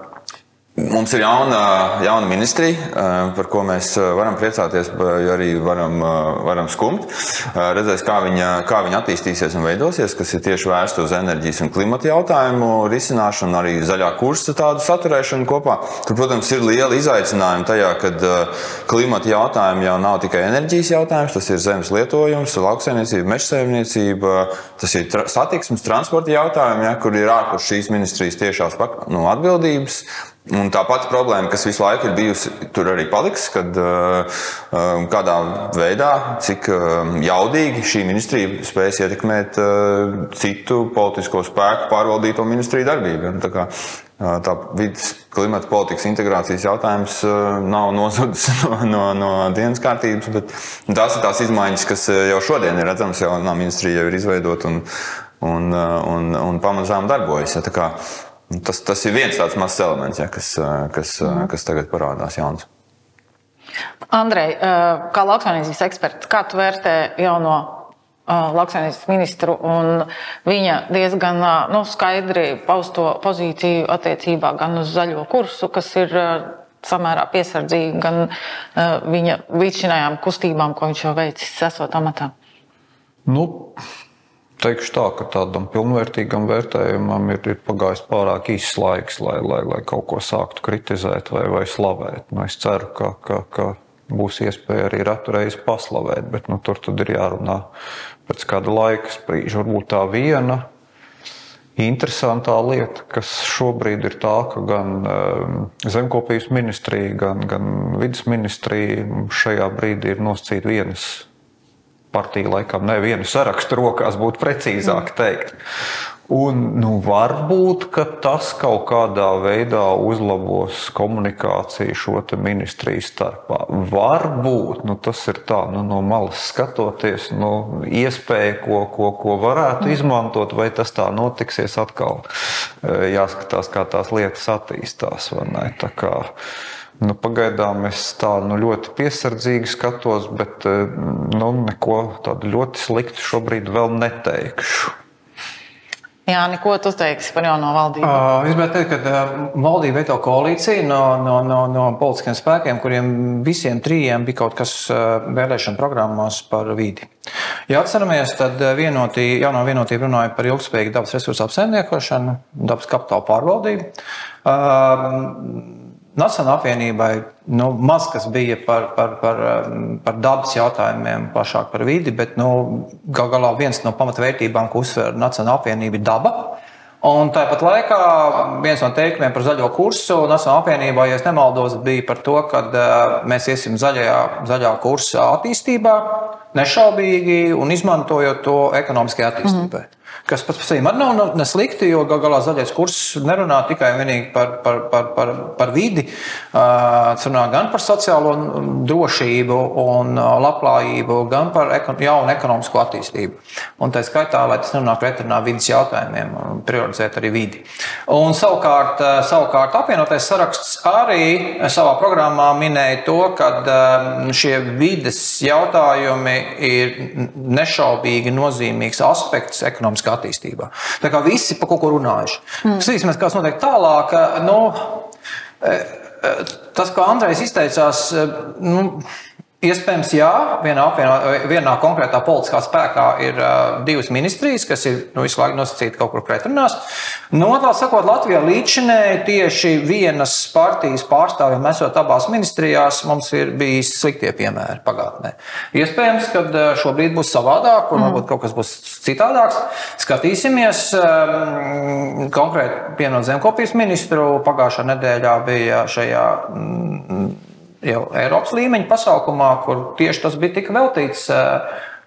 Mums ir jauna, jauna ministrija, eh, par ko mēs eh, varam priecāties, jo arī varam, eh, varam skumt. Redzēs, kā viņa, kā viņa attīstīsies un veidosies, kas ir tieši vērsta uz enerģijas un klimata jautājumu risināšanu, arī zaļā kursa tādu saturēšanu kopā. Tur, protams, ir liela izaicinājuma tajā, ka klimata jautājumi jau nav tikai enerģijas jautājums, tas ir zemes lietojums, lauksaimniecība, mežsaimniecība, tas ir tra satiksmes, transporta jautājumi, ja, kur ir ārpus šīs ministrijas tiešās nu, atbildības. Un tā pati problēma, kas visu laiku ir bijusi, tur arī paliks, kad uh, kādā veidā, cik uh, jaudīgi šī ministrija spēs ietekmēt uh, citu politisko spēku pārvaldīto ministriju darbību. Tā, kā, tā vidas klimata politikas integrācijas jautājums nav nozudis no, no, no dienas kārtības, bet tās ir tās izmaiņas, kas jau šodien ir redzamas, jau ministrija jau ir izveidota un, un, un, un pamazām darbojas. Ja, tas, tas ir viens tāds mazs elements, ja, kas, kas, mm. kas tagad parādās jauns. Andrej, kā lauksaimniecības eksperts, kā tu vērtē jauno lauksaimniecības ministru un viņa diezgan nu, skaidri pausto pozīciju attiecībā gan uz zaļo kursu, kas ir samērā piesardzīgi, gan viņa līdzinājām kustībām, ko viņš jau veicis, esot amatā? Nu, Teikšu tā, ka tādam pilnvērtīgam vērtējumam ir, ir pagājis pārāk īss laiks, lai, lai, lai kaut ko sāktu kritizēt vai, vai slavēt. Nu, es ceru, ka, ka, ka būs iespēja arī ratu reizi paslavēt, bet nu, tur ir jārunā pēc kāda laika sprīža. Varbūt tā viena interesantā lieta, kas šobrīd ir tā, ka gan um, zemkopības ministrija, gan, gan vidas ministrija šajā brīdī ir nosacīta vienas partija laikam nevienu sarakstu rokās, būtu precīzāk teikt. Un, nu, varbūt tas kaut kādā veidā uzlabos komunikāciju šo ministriju starpā. Varbūt nu, tas ir tā, nu, no malas skatoties, nu, iespēja, ko, ko, ko varētu mm. izmantot, vai tas tā notiksies atkal. Jāskatās, kā tās lietas attīstās. Nu, pagaidām es tā nu, ļoti piesardzīgi skatos, bet eh, nu, neko tādu ļoti sliktu šobrīd vēl neteikšu. Jā, neko tu teiksi par jauno valdību? Uh, es gribētu teikt, ka uh, valdība veido koalīciju no, no, no, no politiskiem spēkiem, kuriem visiem trījiem bija kaut kas uh, vēlēšana programmās par vidi. Ja atceramies, tad vienotī, jaunā vienotība runāja par ilgspējīgu dabas resursu apsaimniekošanu, dabas kapitāla pārvaldību. Uh, Nacionālajai apvienībai nu, maz kas bija par, par, par, um, par dabas jautājumiem, plašāk par vidi, bet nu, gal galā viens no pamatvērtībām, ko uzsver Nacionālajā apvienība, ir daba. Un tāpat laikā viens no teikumiem par zaļo kursu Nacionālajā apvienībā, ja nemaldos, bija par to, ka uh, mēs iesim zaļajā, zaļā kursa attīstībā, nešaubīgi un izmantojot to ekonomiskajai attīstībai. Mm -hmm. Kas pats par sevi arī nav neslikti, jo gal galā zaļais kurs nerunā tikai par, par, par, par, par vidi, tas runā gan par sociālo drošību un labklājību, gan par jaunu ekonomisko attīstību. Un tā skaitā, lai tas nenāk pretrunā vidas jautājumiem, prioritizēt arī vidi. Un savukārt, savukārt apvienotais saraksts arī savā programmā minēja to, ka šie vides jautājumi ir nešaubīgi nozīmīgs aspekts ekonomiskā attīstībā. Tā kā visi par kaut ko runājuši. Mm. Skatīsimies, kas notiek tālāk. Nu, tas, ko Andrejs izteicās, nu, Iespējams, jā, vienā, apvienā, vienā konkrētā politiskā spēkā ir uh, divas ministrijas, kas ir nu, visu laiku nosacīti kaut kur pretrunās. No nu, tā sakot, Latvijā līdzinēji tieši vienas partijas pārstāvjiem esot abās ministrijās, mums ir bijis sliktie piemēri pagātnē. Iespējams, ka šobrīd būs savādāk, un varbūt kaut kas būs citādāks. Skatīsimies. Um, konkrēti, pienot zemkopības ministru pagājušā nedēļā bija šajā. Um, jau Eiropas līmeņa pasākumā, kur tieši tas bija tika veltīts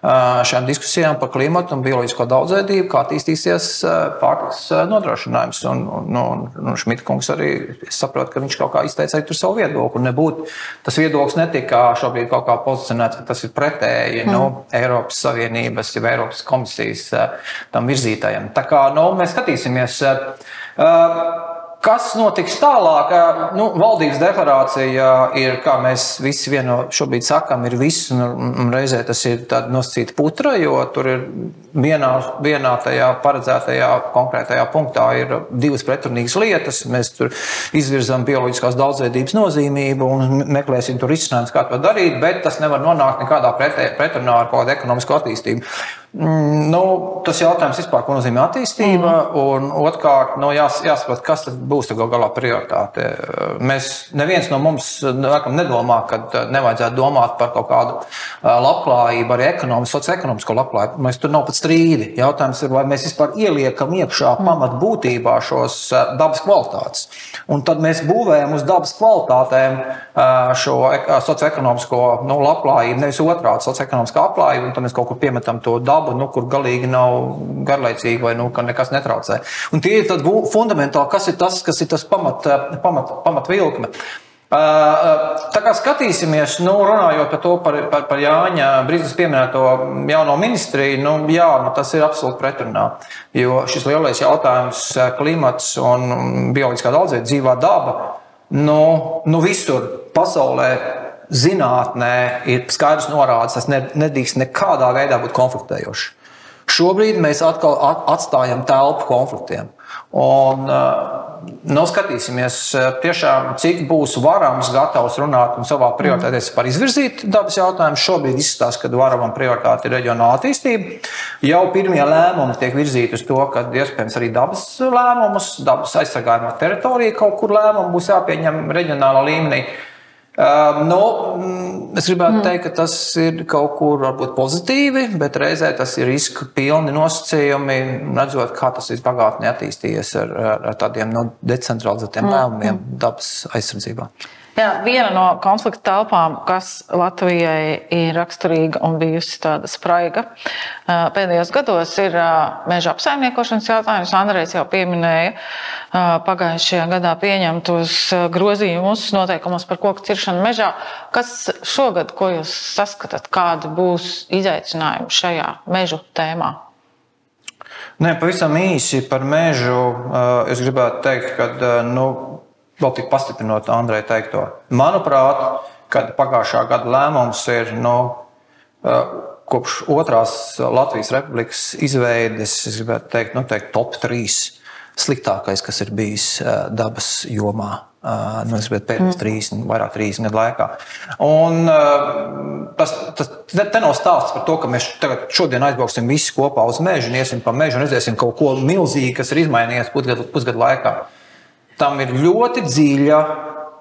šādām diskusijām par klimatu un bioloģisko daudzveidību, kā attīstīsies pārtiks nodrošinājums. Un, un, un, un Šmitkungs arī saprot, ka viņš kaut kā izteica arī savu viedokli. Nebūt, tas viedoklis netika šobrīd kaut kā pozicionēts, ka tas ir pretēji mm. nu, Eiropas Savienības, jau Eiropas komisijas tam virzītājiem. Tā kā nu, mēs skatīsimies. Uh, Kas notiks tālāk? Nu, valdības deklarācija ir, kā mēs visi vieno šobrīd sakām, ir viss, un, reizē tas ir nosacīta putra, jo tur ir vienā, vienā tajā paredzētajā konkrētajā punktā ir divas pretrunīgas lietas. Mēs tur izvirzām bioloģiskās daudzveidības nozīmību un meklēsim tur risinājumus, kā to darīt, bet tas nevar nonākt nekādā pretrunā ar kādu ekonomisko attīstību. Mm, nu, tas jautājums vispār, ko nozīmē attīstība, mm. un otrkārt, nu, jās, jāsaprot, kas būs gal galā prioritāte. Mēs neviens no mums laikam, nedomā, ka nevajadzētu domāt par kaut kādu labklājību, arī ekonomisku, socioekonomisko labklājību. Mēs tur nav pat strīdi. Jautājums ir, vai mēs vispār ieliekam iekšā mm. pamatbūtībā šos dabas kvalitātes. Un tad mēs būvējam uz dabas kvalitātēm šo socioekonomisko nu, labklājību, nevis otrādi socioekonomiskā labklājību, un tad mēs kaut kur piemetam to dabu laba, nu, kur galīgi nav garlaicīga vai nu, nekas netraucē. Un tie ir fundamentāli, kas ir tas, kas ir tas pamat, pamat, pamat vilkme. Tā kā skatīsimies, nu, runājot par to, par, par, par Jāņa Brīsīs pieminēto jauno ministriju, nu, jā, nu, tas ir absolūti pretrunā. Jo šis lielais jautājums, klimats un bioloģiskā daudzveidība, dzīvā daba, nu, nu visur pasaulē zinātnē ir skaidrs norādes, tas nedrīkst nekādā veidā būt konfliktējošs. Šobrīd mēs atkal atstājam telpu konfliktiem. Un, nu, skatīsimies, tiešām, cik būs varams gatavs runāt un savā prioritātēs par izvirzīt dabas jautājumus. Šobrīd izskatās, ka varamam prioritāte ir reģionāla attīstība. Jau pirmie lēmumi tiek virzīti uz to, ka iespējams arī dabas lēmumus, dabas aizsargājumā teritorija kaut kur lēmumu būs jāpieņem reģionālā līmenī. Uh, nu, mm, es gribētu mm. teikt, ka tas ir kaut kur varbūt pozitīvi, bet reizē tas ir riska pilni nosacījumi, redzot, kā tas ir pagātnē attīstījies ar, ar tādiem nu, decentralizētiem mm. lēmumiem dabas aizsardzībā. Jā, viena no konflikta telpām, kas Latvijai ir raksturīga un bijusi tāda spraiga pēdējos gados, ir meža apsaimniekošanas jautājums. Andrejs jau pieminēja pagājušajā gadā pieņemtos grozījumus noteikumos par koku ciršanu mežā. Kas šogad, ko jūs saskatāt, kādi būs izaicinājumi šajā mežu tēmā? Nē, pavisam īsi par mežu. Es gribētu teikt, ka nu, vēl tik pastiprinot Andrei teikto. Manuprāt, kad pagājušā gada lēmums ir no nu, kopš otrās Latvijas republikas izveides, es gribētu teikt, noteikti top 3 sliktākais, kas ir bijis dabas jomā. Nu, es gribētu pēdējos mm. 30, vairāk 30 gadu laikā. Un, tas, tas te nav stāsts par to, ka mēs šodien aizbrauksim visi kopā uz mežu iesim pa mežu un redzēsim kaut ko milzīgu, kas ir izmainījies pusgadu, pusgadu laikā tam ir ļoti dziļa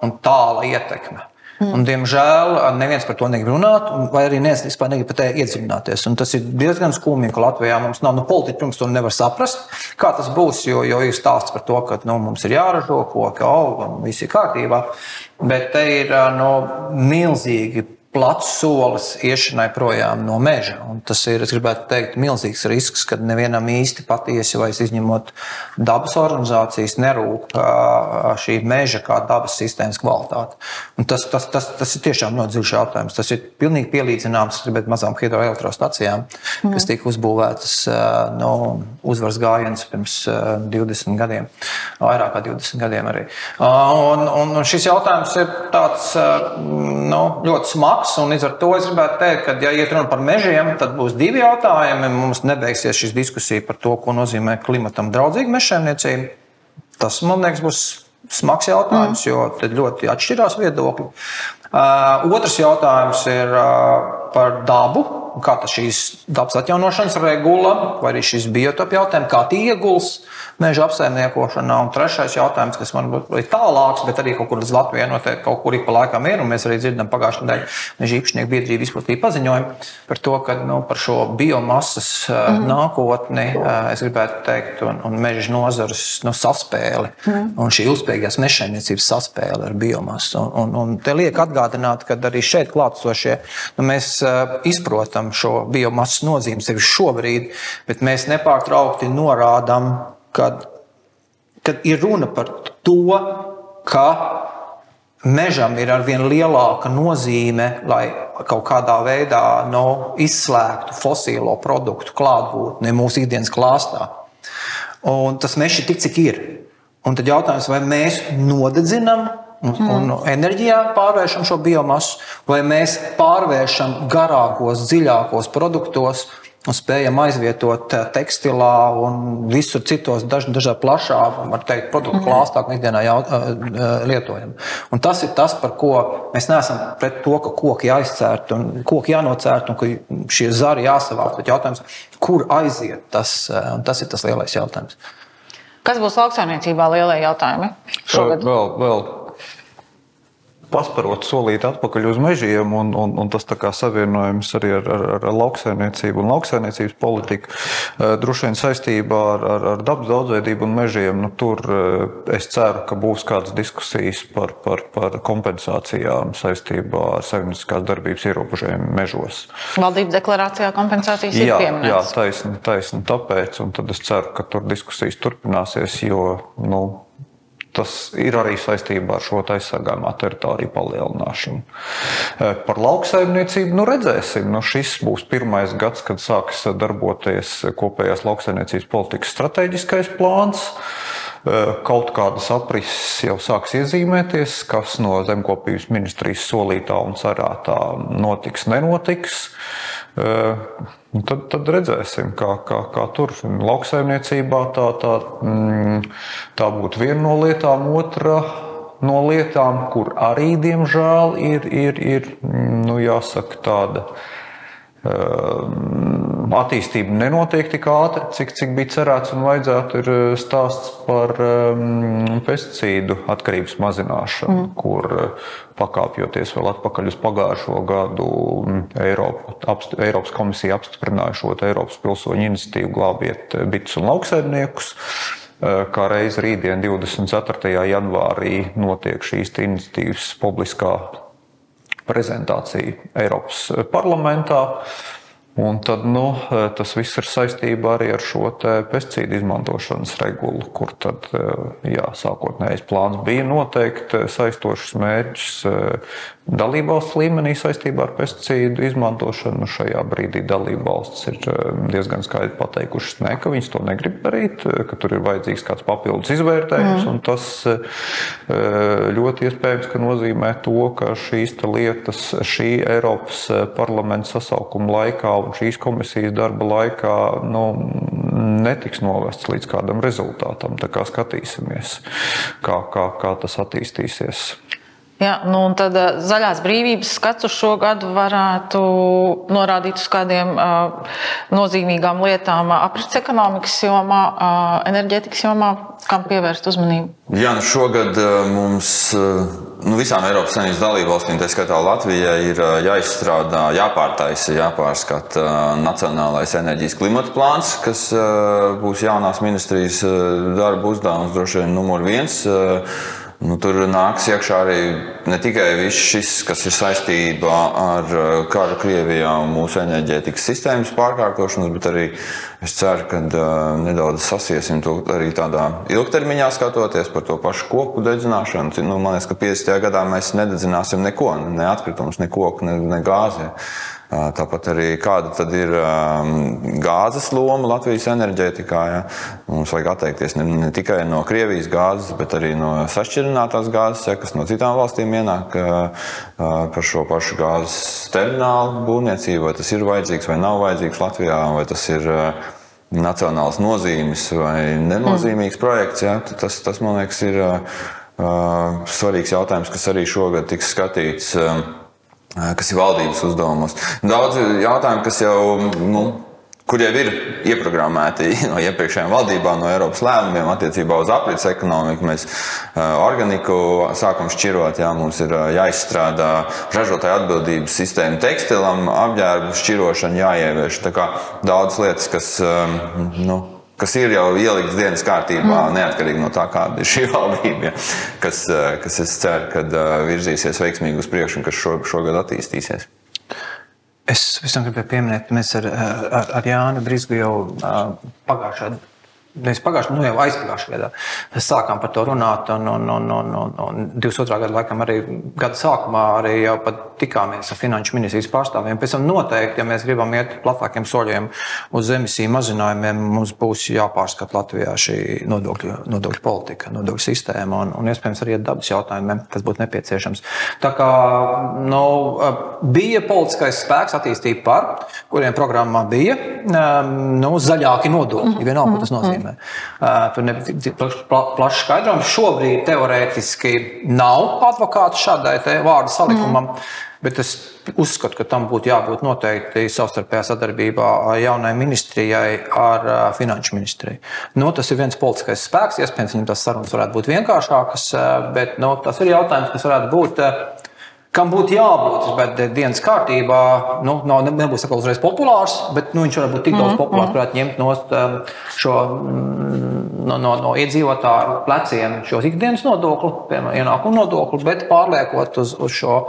un tāla ietekme. Mm. Un, diemžēl neviens par to negrib runāt, vai arī neviens vispār negrib pat iedziļināties. Un tas ir diezgan skumji, ka Latvijā mums nav nu, politiķi, protams, to nevar saprast, kā tas būs. Jo, jo ir stāsts par to, ka nu, mums ir jāražo koki, auga un viss ir kārtībā. Bet te ir nu, milzīgi plats solis iešanai projām no meža. Un tas ir, es gribētu teikt, milzīgs risks, kad nevienam īsti patiesi, vai izņemot dabas organizācijas, nerūp šī meža kā dabas sistēmas kvalitāte. Un tas, tas, tas, tas ir tiešām ļoti dziļš jautājums. Tas ir pilnīgi pielīdzināms mazām hidroelektrostacijām, mm. kas tika uzbūvētas no uzvaras gājienas pirms 20 gadiem, vairāk kā 20 gadiem arī. Un, un šis jautājums ir tāds nu, ļoti smags labs. Līdz ar to es gribētu teikt, ka, ja iet runa par mežiem, tad būs divi jautājumi. Mums nebeigsies šis diskusija par to, ko nozīmē klimatam draudzīga mežsaimniecība. Tas, man liekas, būs smags jautājums, mm. jo tad ļoti atšķirās viedokļi. Uh, otrs jautājums ir uh, par dabu. Kā tas šīs dabas atjaunošanas regula vai arī šis biotopu jautājums, kā tie ieguls meža apsaimniekošanā. Un trešais jautājums, kas man būtu tālāks, bet arī kaut kur līdz Latvijai noteikti kaut kur ik pa laikam ir. Mēs arī dzirdam pagājušajā nedēļā meža īpašnieku biedrība izplatīja paziņojumu par to, ka nu, par šo biomasas mm -hmm. nākotni es gribētu teikt, un, un meža nozares nu, saspēli mm -hmm. un šī ilgspējīgās mežsaimniecības saspēle ar biomasu. Un, un, un te liek atgādināt, ka arī šeit klātsošie nu, mēs izprotam šo biomasas nozīmi sevi šobrīd, bet mēs nepārtraukti norādām kad, kad ir runa par to, ka mežam ir arvien lielāka nozīme, lai kaut kādā veidā no, izslēgtu fosilo produktu klātbūtni mūsu ikdienas klāstā. Un tas mežs ir tik, cik ir. Un tad jautājums, vai mēs nodedzinām un, mm. un enerģijā pārvēršam šo biomasu, vai mēs pārvēršam garākos, dziļākos produktos, spējam aizvietot eh, tekstilā un visur citos daž, dažādā plašā, var teikt, produktu mhm. klāstā, ko ikdienā jau, uh, lietojam. Un tas ir tas, par ko mēs neesam pret to, ka koki jāizcērt un koki jānocērt un ka šie zari jāsavāc. Bet jautājums, kur aiziet tas, tas ir tas lielais jautājums. Kas būs lauksaimniecībā lielie jautājumi šogad? Vēl, vēl pasparot solīti atpakaļ uz mežiem, un, un, un tas savienojums arī ar, ar, ar lauksaimniecību un lauksaimniecības politiku. Eh, droši vien saistībā ar, ar, ar dabas daudzveidību un mežiem, nu, tur eh, es ceru, ka būs kādas diskusijas par, par, par kompensācijām saistībā ar saimnieciskās darbības ierobežojumiem mežos. Valdības deklarācijā kompensācijas jā, ir pieminētas. Jā, taisni, taisni tāpēc, un tad es ceru, ka tur diskusijas turpināsies, jo, nu, Tas ir arī saistībā ar šo aizsargājumā teritoriju palielināšanu. Eh, par lauksaimniecību nu redzēsim. Nu, šis būs pirmais gads, kad sāks darboties kopējās lauksaimniecības politikas strateģiskais plāns. Eh, kaut kādas aprises jau sāks iezīmēties, kas no zemkopības ministrijas solītā un cerētā notiks, nenotiks. Uh, tad, tad redzēsim, kā, kā, kā tur lauksaimniecībā tā, tā, mm, tā būtu viena no lietām. Otra no lietām, kur arī diemžēl ir, ir, ir mm, nu, jāsaka, tāda attīstība nenotiek tik ātri, cik, cik bija cerēts un vajadzētu. Ir eh, stāsts par um, pesticīdu atkarības mazināšanu, mm. kur eh, pakāpjoties vēl atpakaļ uz pagājušo gadu, mm, Eiropa, apst, Eiropas komisija apstiprināja šo Eiropas pilsoņu iniciatīvu glābiet eh, bites un lauksaimniekus kā reiz rītdien, 24. janvārī, notiek šīs iniciatīvas publiskā prezentāciju Eiropas parlamentā. Un tad nu, tas viss ir saistībā arī ar šo pesticīdu izmantošanas regulu, kur tad, jā, sākotnējais plāns bija noteikt saistošus mērķus dalībvalsts līmenī saistībā ar pesticīdu izmantošanu. Nu, šajā brīdī dalībvalstis ir diezgan skaidri pateikušas, ne, ka viņas to negrib darīt, ka tur ir vajadzīgs kāds papildus izvērtējums. Mm. Tas ļoti iespējams nozīmē to, ka šīs lietas šī Eiropas parlamenta sasaukuma laikā un šīs komisijas darba laikā nu, netiks novests līdz kādam rezultātam. Tā kā skatīsimies, kā, kā, kā tas attīstīsies. Jā, nu tad uh, zaļās brīvības skats uz šo gadu varētu norādīt uz kādiem uh, nozīmīgām lietām aprits ekonomikas jomā, uh, enerģētikas jomā, kam pievērst uzmanību. Jā, nu šogad uh, mums uh, nu visām Eiropas Savienības dalībvalstīm, tā skaitā Latvijai, ir uh, jāizstrādā, jāpārtaisa, jāpārskata Nacionālais enerģijas klimata plāns, kas būs jaunās ministrijas darba uzdevums droši vien numur viens Nu, tur nāks iekšā arī ne tikai viss šis, kas ir saistībā ar uh, karu Krievijā un mūsu enerģētikas sistēmas pārkārtošanos, bet arī es ceru, ka uh, nedaudz sasiesim to arī tādā ilgtermiņā skatoties par to pašu koku dedzināšanu. Nu, man liekas, ka 50. gadā mēs nededzināsim neko, ne atkritumus, ne koku, ne, ne gāzi. Tāpat arī kāda ir gāzes loma Latvijas enerģētikā. Ja? Mums vajag atteikties ne, ne tikai no Krievijas gāzes, bet arī no sašķirinātās gāzes, ja, kas no citām valstīm ienāk par šo pašu gāzes terminālu būvniecību. Vai tas ir vajadzīgs vai nav vajadzīgs Latvijā, vai tas ir nacionāls nozīmes vai nenozīmīgs mm. projekts. Ja? Tas, tas, man liekas, ir svarīgs jautājums, kas arī šogad tiks skatīts kas ir valdības uzdevumos. Daudz jautājumu, kas jau. Nu, kur jau ir ieprogrammēti no iepriekšējām valdībām, no Eiropas lēmumiem attiecībā uz aprits ekonomiku. Mēs organiku sākam šķirot, jā, mums ir jāizstrādā ražotāja atbildības sistēma tekstilam, apģērbu šķirošana jāievieš. Tā kā daudz lietas, kas. Nu, kas ir jau ielikts dienas kārtībā, mm. neatkarīgi no tā, kāda ir šī valdība, ja, kas, eh, kas es ceru, ka eh, virzīsies veiksmīgi uz priekšu un kas šo, šogad attīstīsies. Es visam gribēju pieminēt, ka mēs ar, ar, ar Jānu Brīsku jau pagājušā gada Mēs pagājušajā, nu jau aizpagājušajā gadā sākām par to runāt. Un, un, un, un, un, un 22. gada laikam arī gada sākumā arī jau tikāmies ar finanšu ministrijas pārstāvjiem. Pēc tam noteikti, ja mēs gribam iet plašākiem soļiem uz emisiju mazinājumiem, mums būs jāpārskata Latvijā šī nodokļu, nodokļu politika, nodokļu sistēma un, un iespējams arī dabas jautājumiem, kas būtu nepieciešams. Tā kā nu, bija politiskais spēks attīstība par, kuriem programmā bija nu, zaļāki nodokļi, vienalga, ko tas nozīmē nozīmē. Uh, tur nebija plašs skaidrojums. Šobrīd teorētiski nav advokātu šādai vārdu salikumam. Mm. Bet es uzskatu, ka tam būtu jābūt noteikti savstarpējā sadarbībā jaunai ministrijai ar finanšu ministriju. Nu, tas ir viens politiskais spēks, iespējams, viņam tas sarunas varētu būt vienkāršākas, bet nu, tas ir jautājums, kas varētu būt kam būtu jābūt. Bet dienas kārtībā nu, nav, nebūs atkal uzreiz populārs, bet nu, viņš varētu būt tik daudz mm, populārs, ka varētu ņemt nost, šo mm, no, no, no iedzīvotāju pleciem šos ikdienas nodokli, piemēram, ienākumu nodokli, bet pārliekot uz, uz šo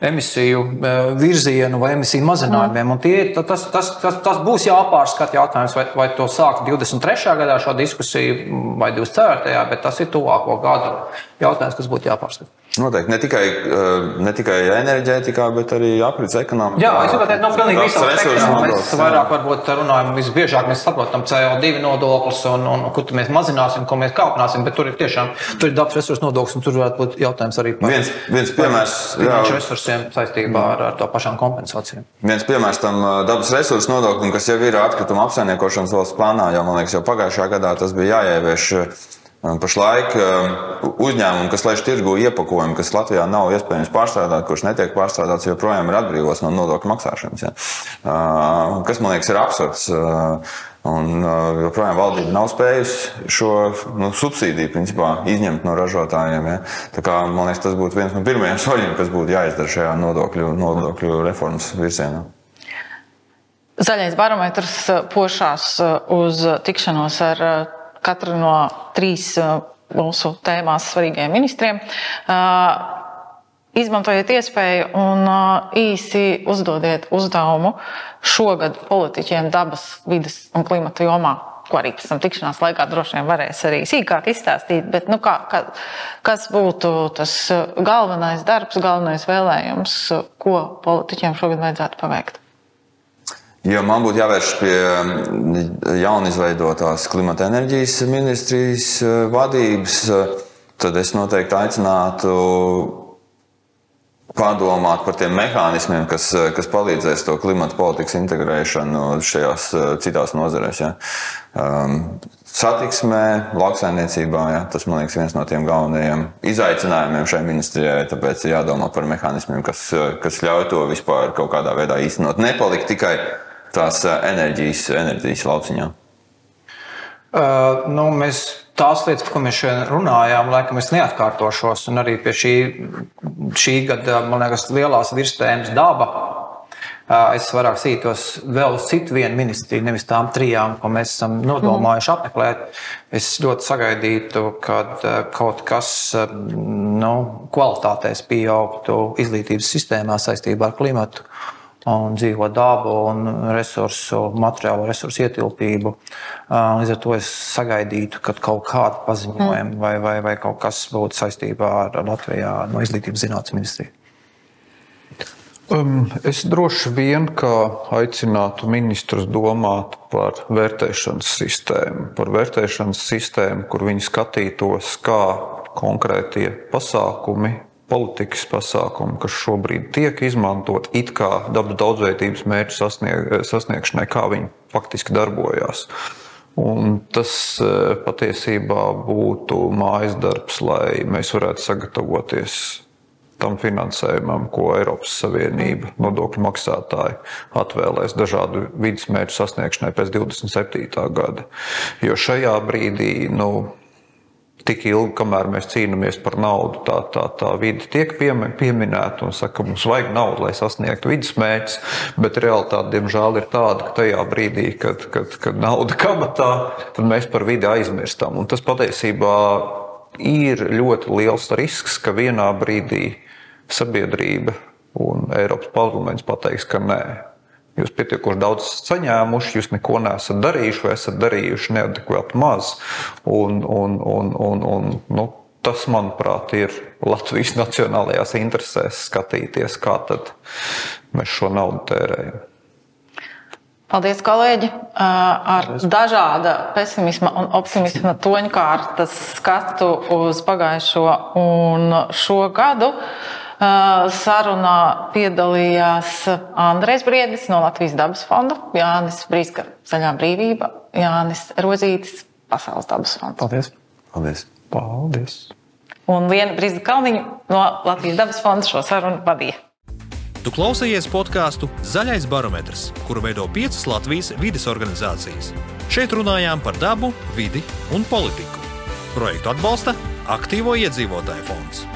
emisiju uh, virzienu vai emisiju mazinājumiem. Tie, tas, tas, tas, tas būs jāpārskata jautājums, vai, vai to sākt 23. gadā šo diskusiju vai 24. bet tas ir tuvāko gadu jautājums, kas būtu jāpārskata. Noteikti ne tikai, eh, ne tikai enerģētikā, bet arī aprits ekonomikā. Jā, es gribētu teikt, no pilnīgi visām sektoriem. Mēs vairāk varbūt runājam, visbiežāk mēs saprotam CO2 nodoklis un, un, un kur mēs mazināsim, ko mēs kāpināsim, bet tur ir tiešām tur ir dabas resursu nodoklis un tur varētu būt jautājums arī par viens, viens piemērs, finanšu resursiem saistībā ar, ar to pašām kompensācijām. Viens piemērs tam eh, dabas resursu nodoklim, kas jau ir atkrituma apsaimniekošanas valsts plānā, jau man liekas, jau pagājušajā gadā tas bija jāievieš Pašlaik uzņēmumi, kas laiž tirgu iepakojumu, kas Latvijā nav iespējams pārstrādāt, kurš netiek pārstrādāts, joprojām ir atbrīvots no nodokļu maksāšanas. Ja. Kas man liekas ir absurds. Un joprojām valdība nav spējusi šo nu, subsīdiju principā, izņemt no ražotājiem. Ja. Tā kā, man liekas, tas būtu viens no pirmajiem soļiem, kas būtu jāizdara šajā nodokļu, nodokļu reformas virzienā. Zaļais barometrs pošās uz tikšanos ar katru no trīs uh, mūsu tēmās svarīgajiem ministriem. Uh, izmantojiet iespēju un uh, īsi uzdodiet uzdevumu šogad politiķiem dabas, vidas un klimata jomā ko arī pēc tam tikšanās laikā droši vien varēs arī sīkāk izstāstīt. Bet, nu, kā, kā, kas būtu tas galvenais darbs, galvenais vēlējums, ko politiķiem šogad vajadzētu paveikt? Ja man būtu jāvērš pie mm, jaunizveidotās klimata enerģijas ministrijas eh, vadības, eh, tad es noteikti aicinātu padomāt par tiem mehānismiem, kas, eh, kas palīdzēs to klimata politikas integrēšanu šajās citās nozarēs. Ja. Um, satiksmē, lauksaimniecībā. Ja, tas, man liekas, viens no tiem galvenajiem izaicinājumiem šai ministrijai. Tāpēc ir jādomā par mehānismiem, kas, kas ļauj to vispār kaut kādā veidā īstenot. Nepalikt tikai tās enerģijas, enerģijas lauciņā? Uh, nu, mēs tās lietas, par ko mēs šodien runājām, laikam es neatkārtošos. Un arī pie šī, šī gada, man liekas, lielās virsmas daba Es vairāk sītos vēl uz citu vienu ministriju, nevis tām trijām, ko mēs esam nodomājuši mm. apmeklēt. Es ļoti sagaidītu, ka kaut kas nu, kvalitātēs pieaugtu izglītības sistēmā saistībā ar klimatu un dzīvo dabu un resursu, materiālo resursu ietilpību. Līdz ar to es sagaidītu, ka kaut kāda paziņojuma mm. vai, vai, vai kaut kas būtu saistībā ar Latvijā no izglītības zinātnes ministriju. Um, es droši vien aicinātu ministrus domāt par vērtēšanas sistēmu, par vērtēšanas sistēmu, kur viņi skatītos, kā konkrētie pasākumi, politikas pasākumi, kas šobrīd tiek izmantot it kā dabas daudzveidības mērķu sasnieg, sasniegšanai, kā viņi faktiski darbojās. Un tas eh, patiesībā būtu mājas darbs, lai mēs varētu sagatavoties tam finansējumam, ko Eiropas Savienība nodokļu maksātāji atvēlēs dažādu vidas mērķu sasniegšanai pēc 27. gada. Jo šajā brīdī, nu, tik ilgi, kamēr mēs cīnāmies par naudu, tā, tā, tā vide tiek pieminēta un saka, ka mums vajag naudu, lai sasniegtu vidas mērķus, bet realitāte, diemžēl, ir tāda, ka tajā brīdī, kad, kad, kad nauda kabatā, tad mēs par vidi aizmirstam. Un tas patiesībā ir ļoti liels risks, ka vienā brīdī sabiedrība un Eiropas parlaments pateiks, ka nē. Jūs pietiekoši daudz saņēmuši, jūs neko neesat darījuši, vai esat darījuši neadekvāti maz. Un, un, un, un, un, nu, tas, manuprāt, ir Latvijas nacionālajās interesēs skatīties, kā mēs šo naudu tērējam. Paldies, kolēģi! Ar dažāda pesimisma un optimisma toņkārtas skatu uz pagājušo un šo gadu. Sarunā piedalījās Andrēs Briedis no Latvijas dabas fonda, Jānis Brīska, Zaļā brīvība, Jānis Rozītis, Pasaules dabas fonds. Paldies! Paldies! Paldies. Un Liena Brīsda Kalniņa no Latvijas dabas fonda šo sarunu vadīja. Tu klausījies podkāstu Zaļais barometrs, kuru veido piecas Latvijas vides organizācijas. Šeit runājām par dabu, vidi un politiku. Projektu atbalsta Aktīvo iedzīvotāju fonds.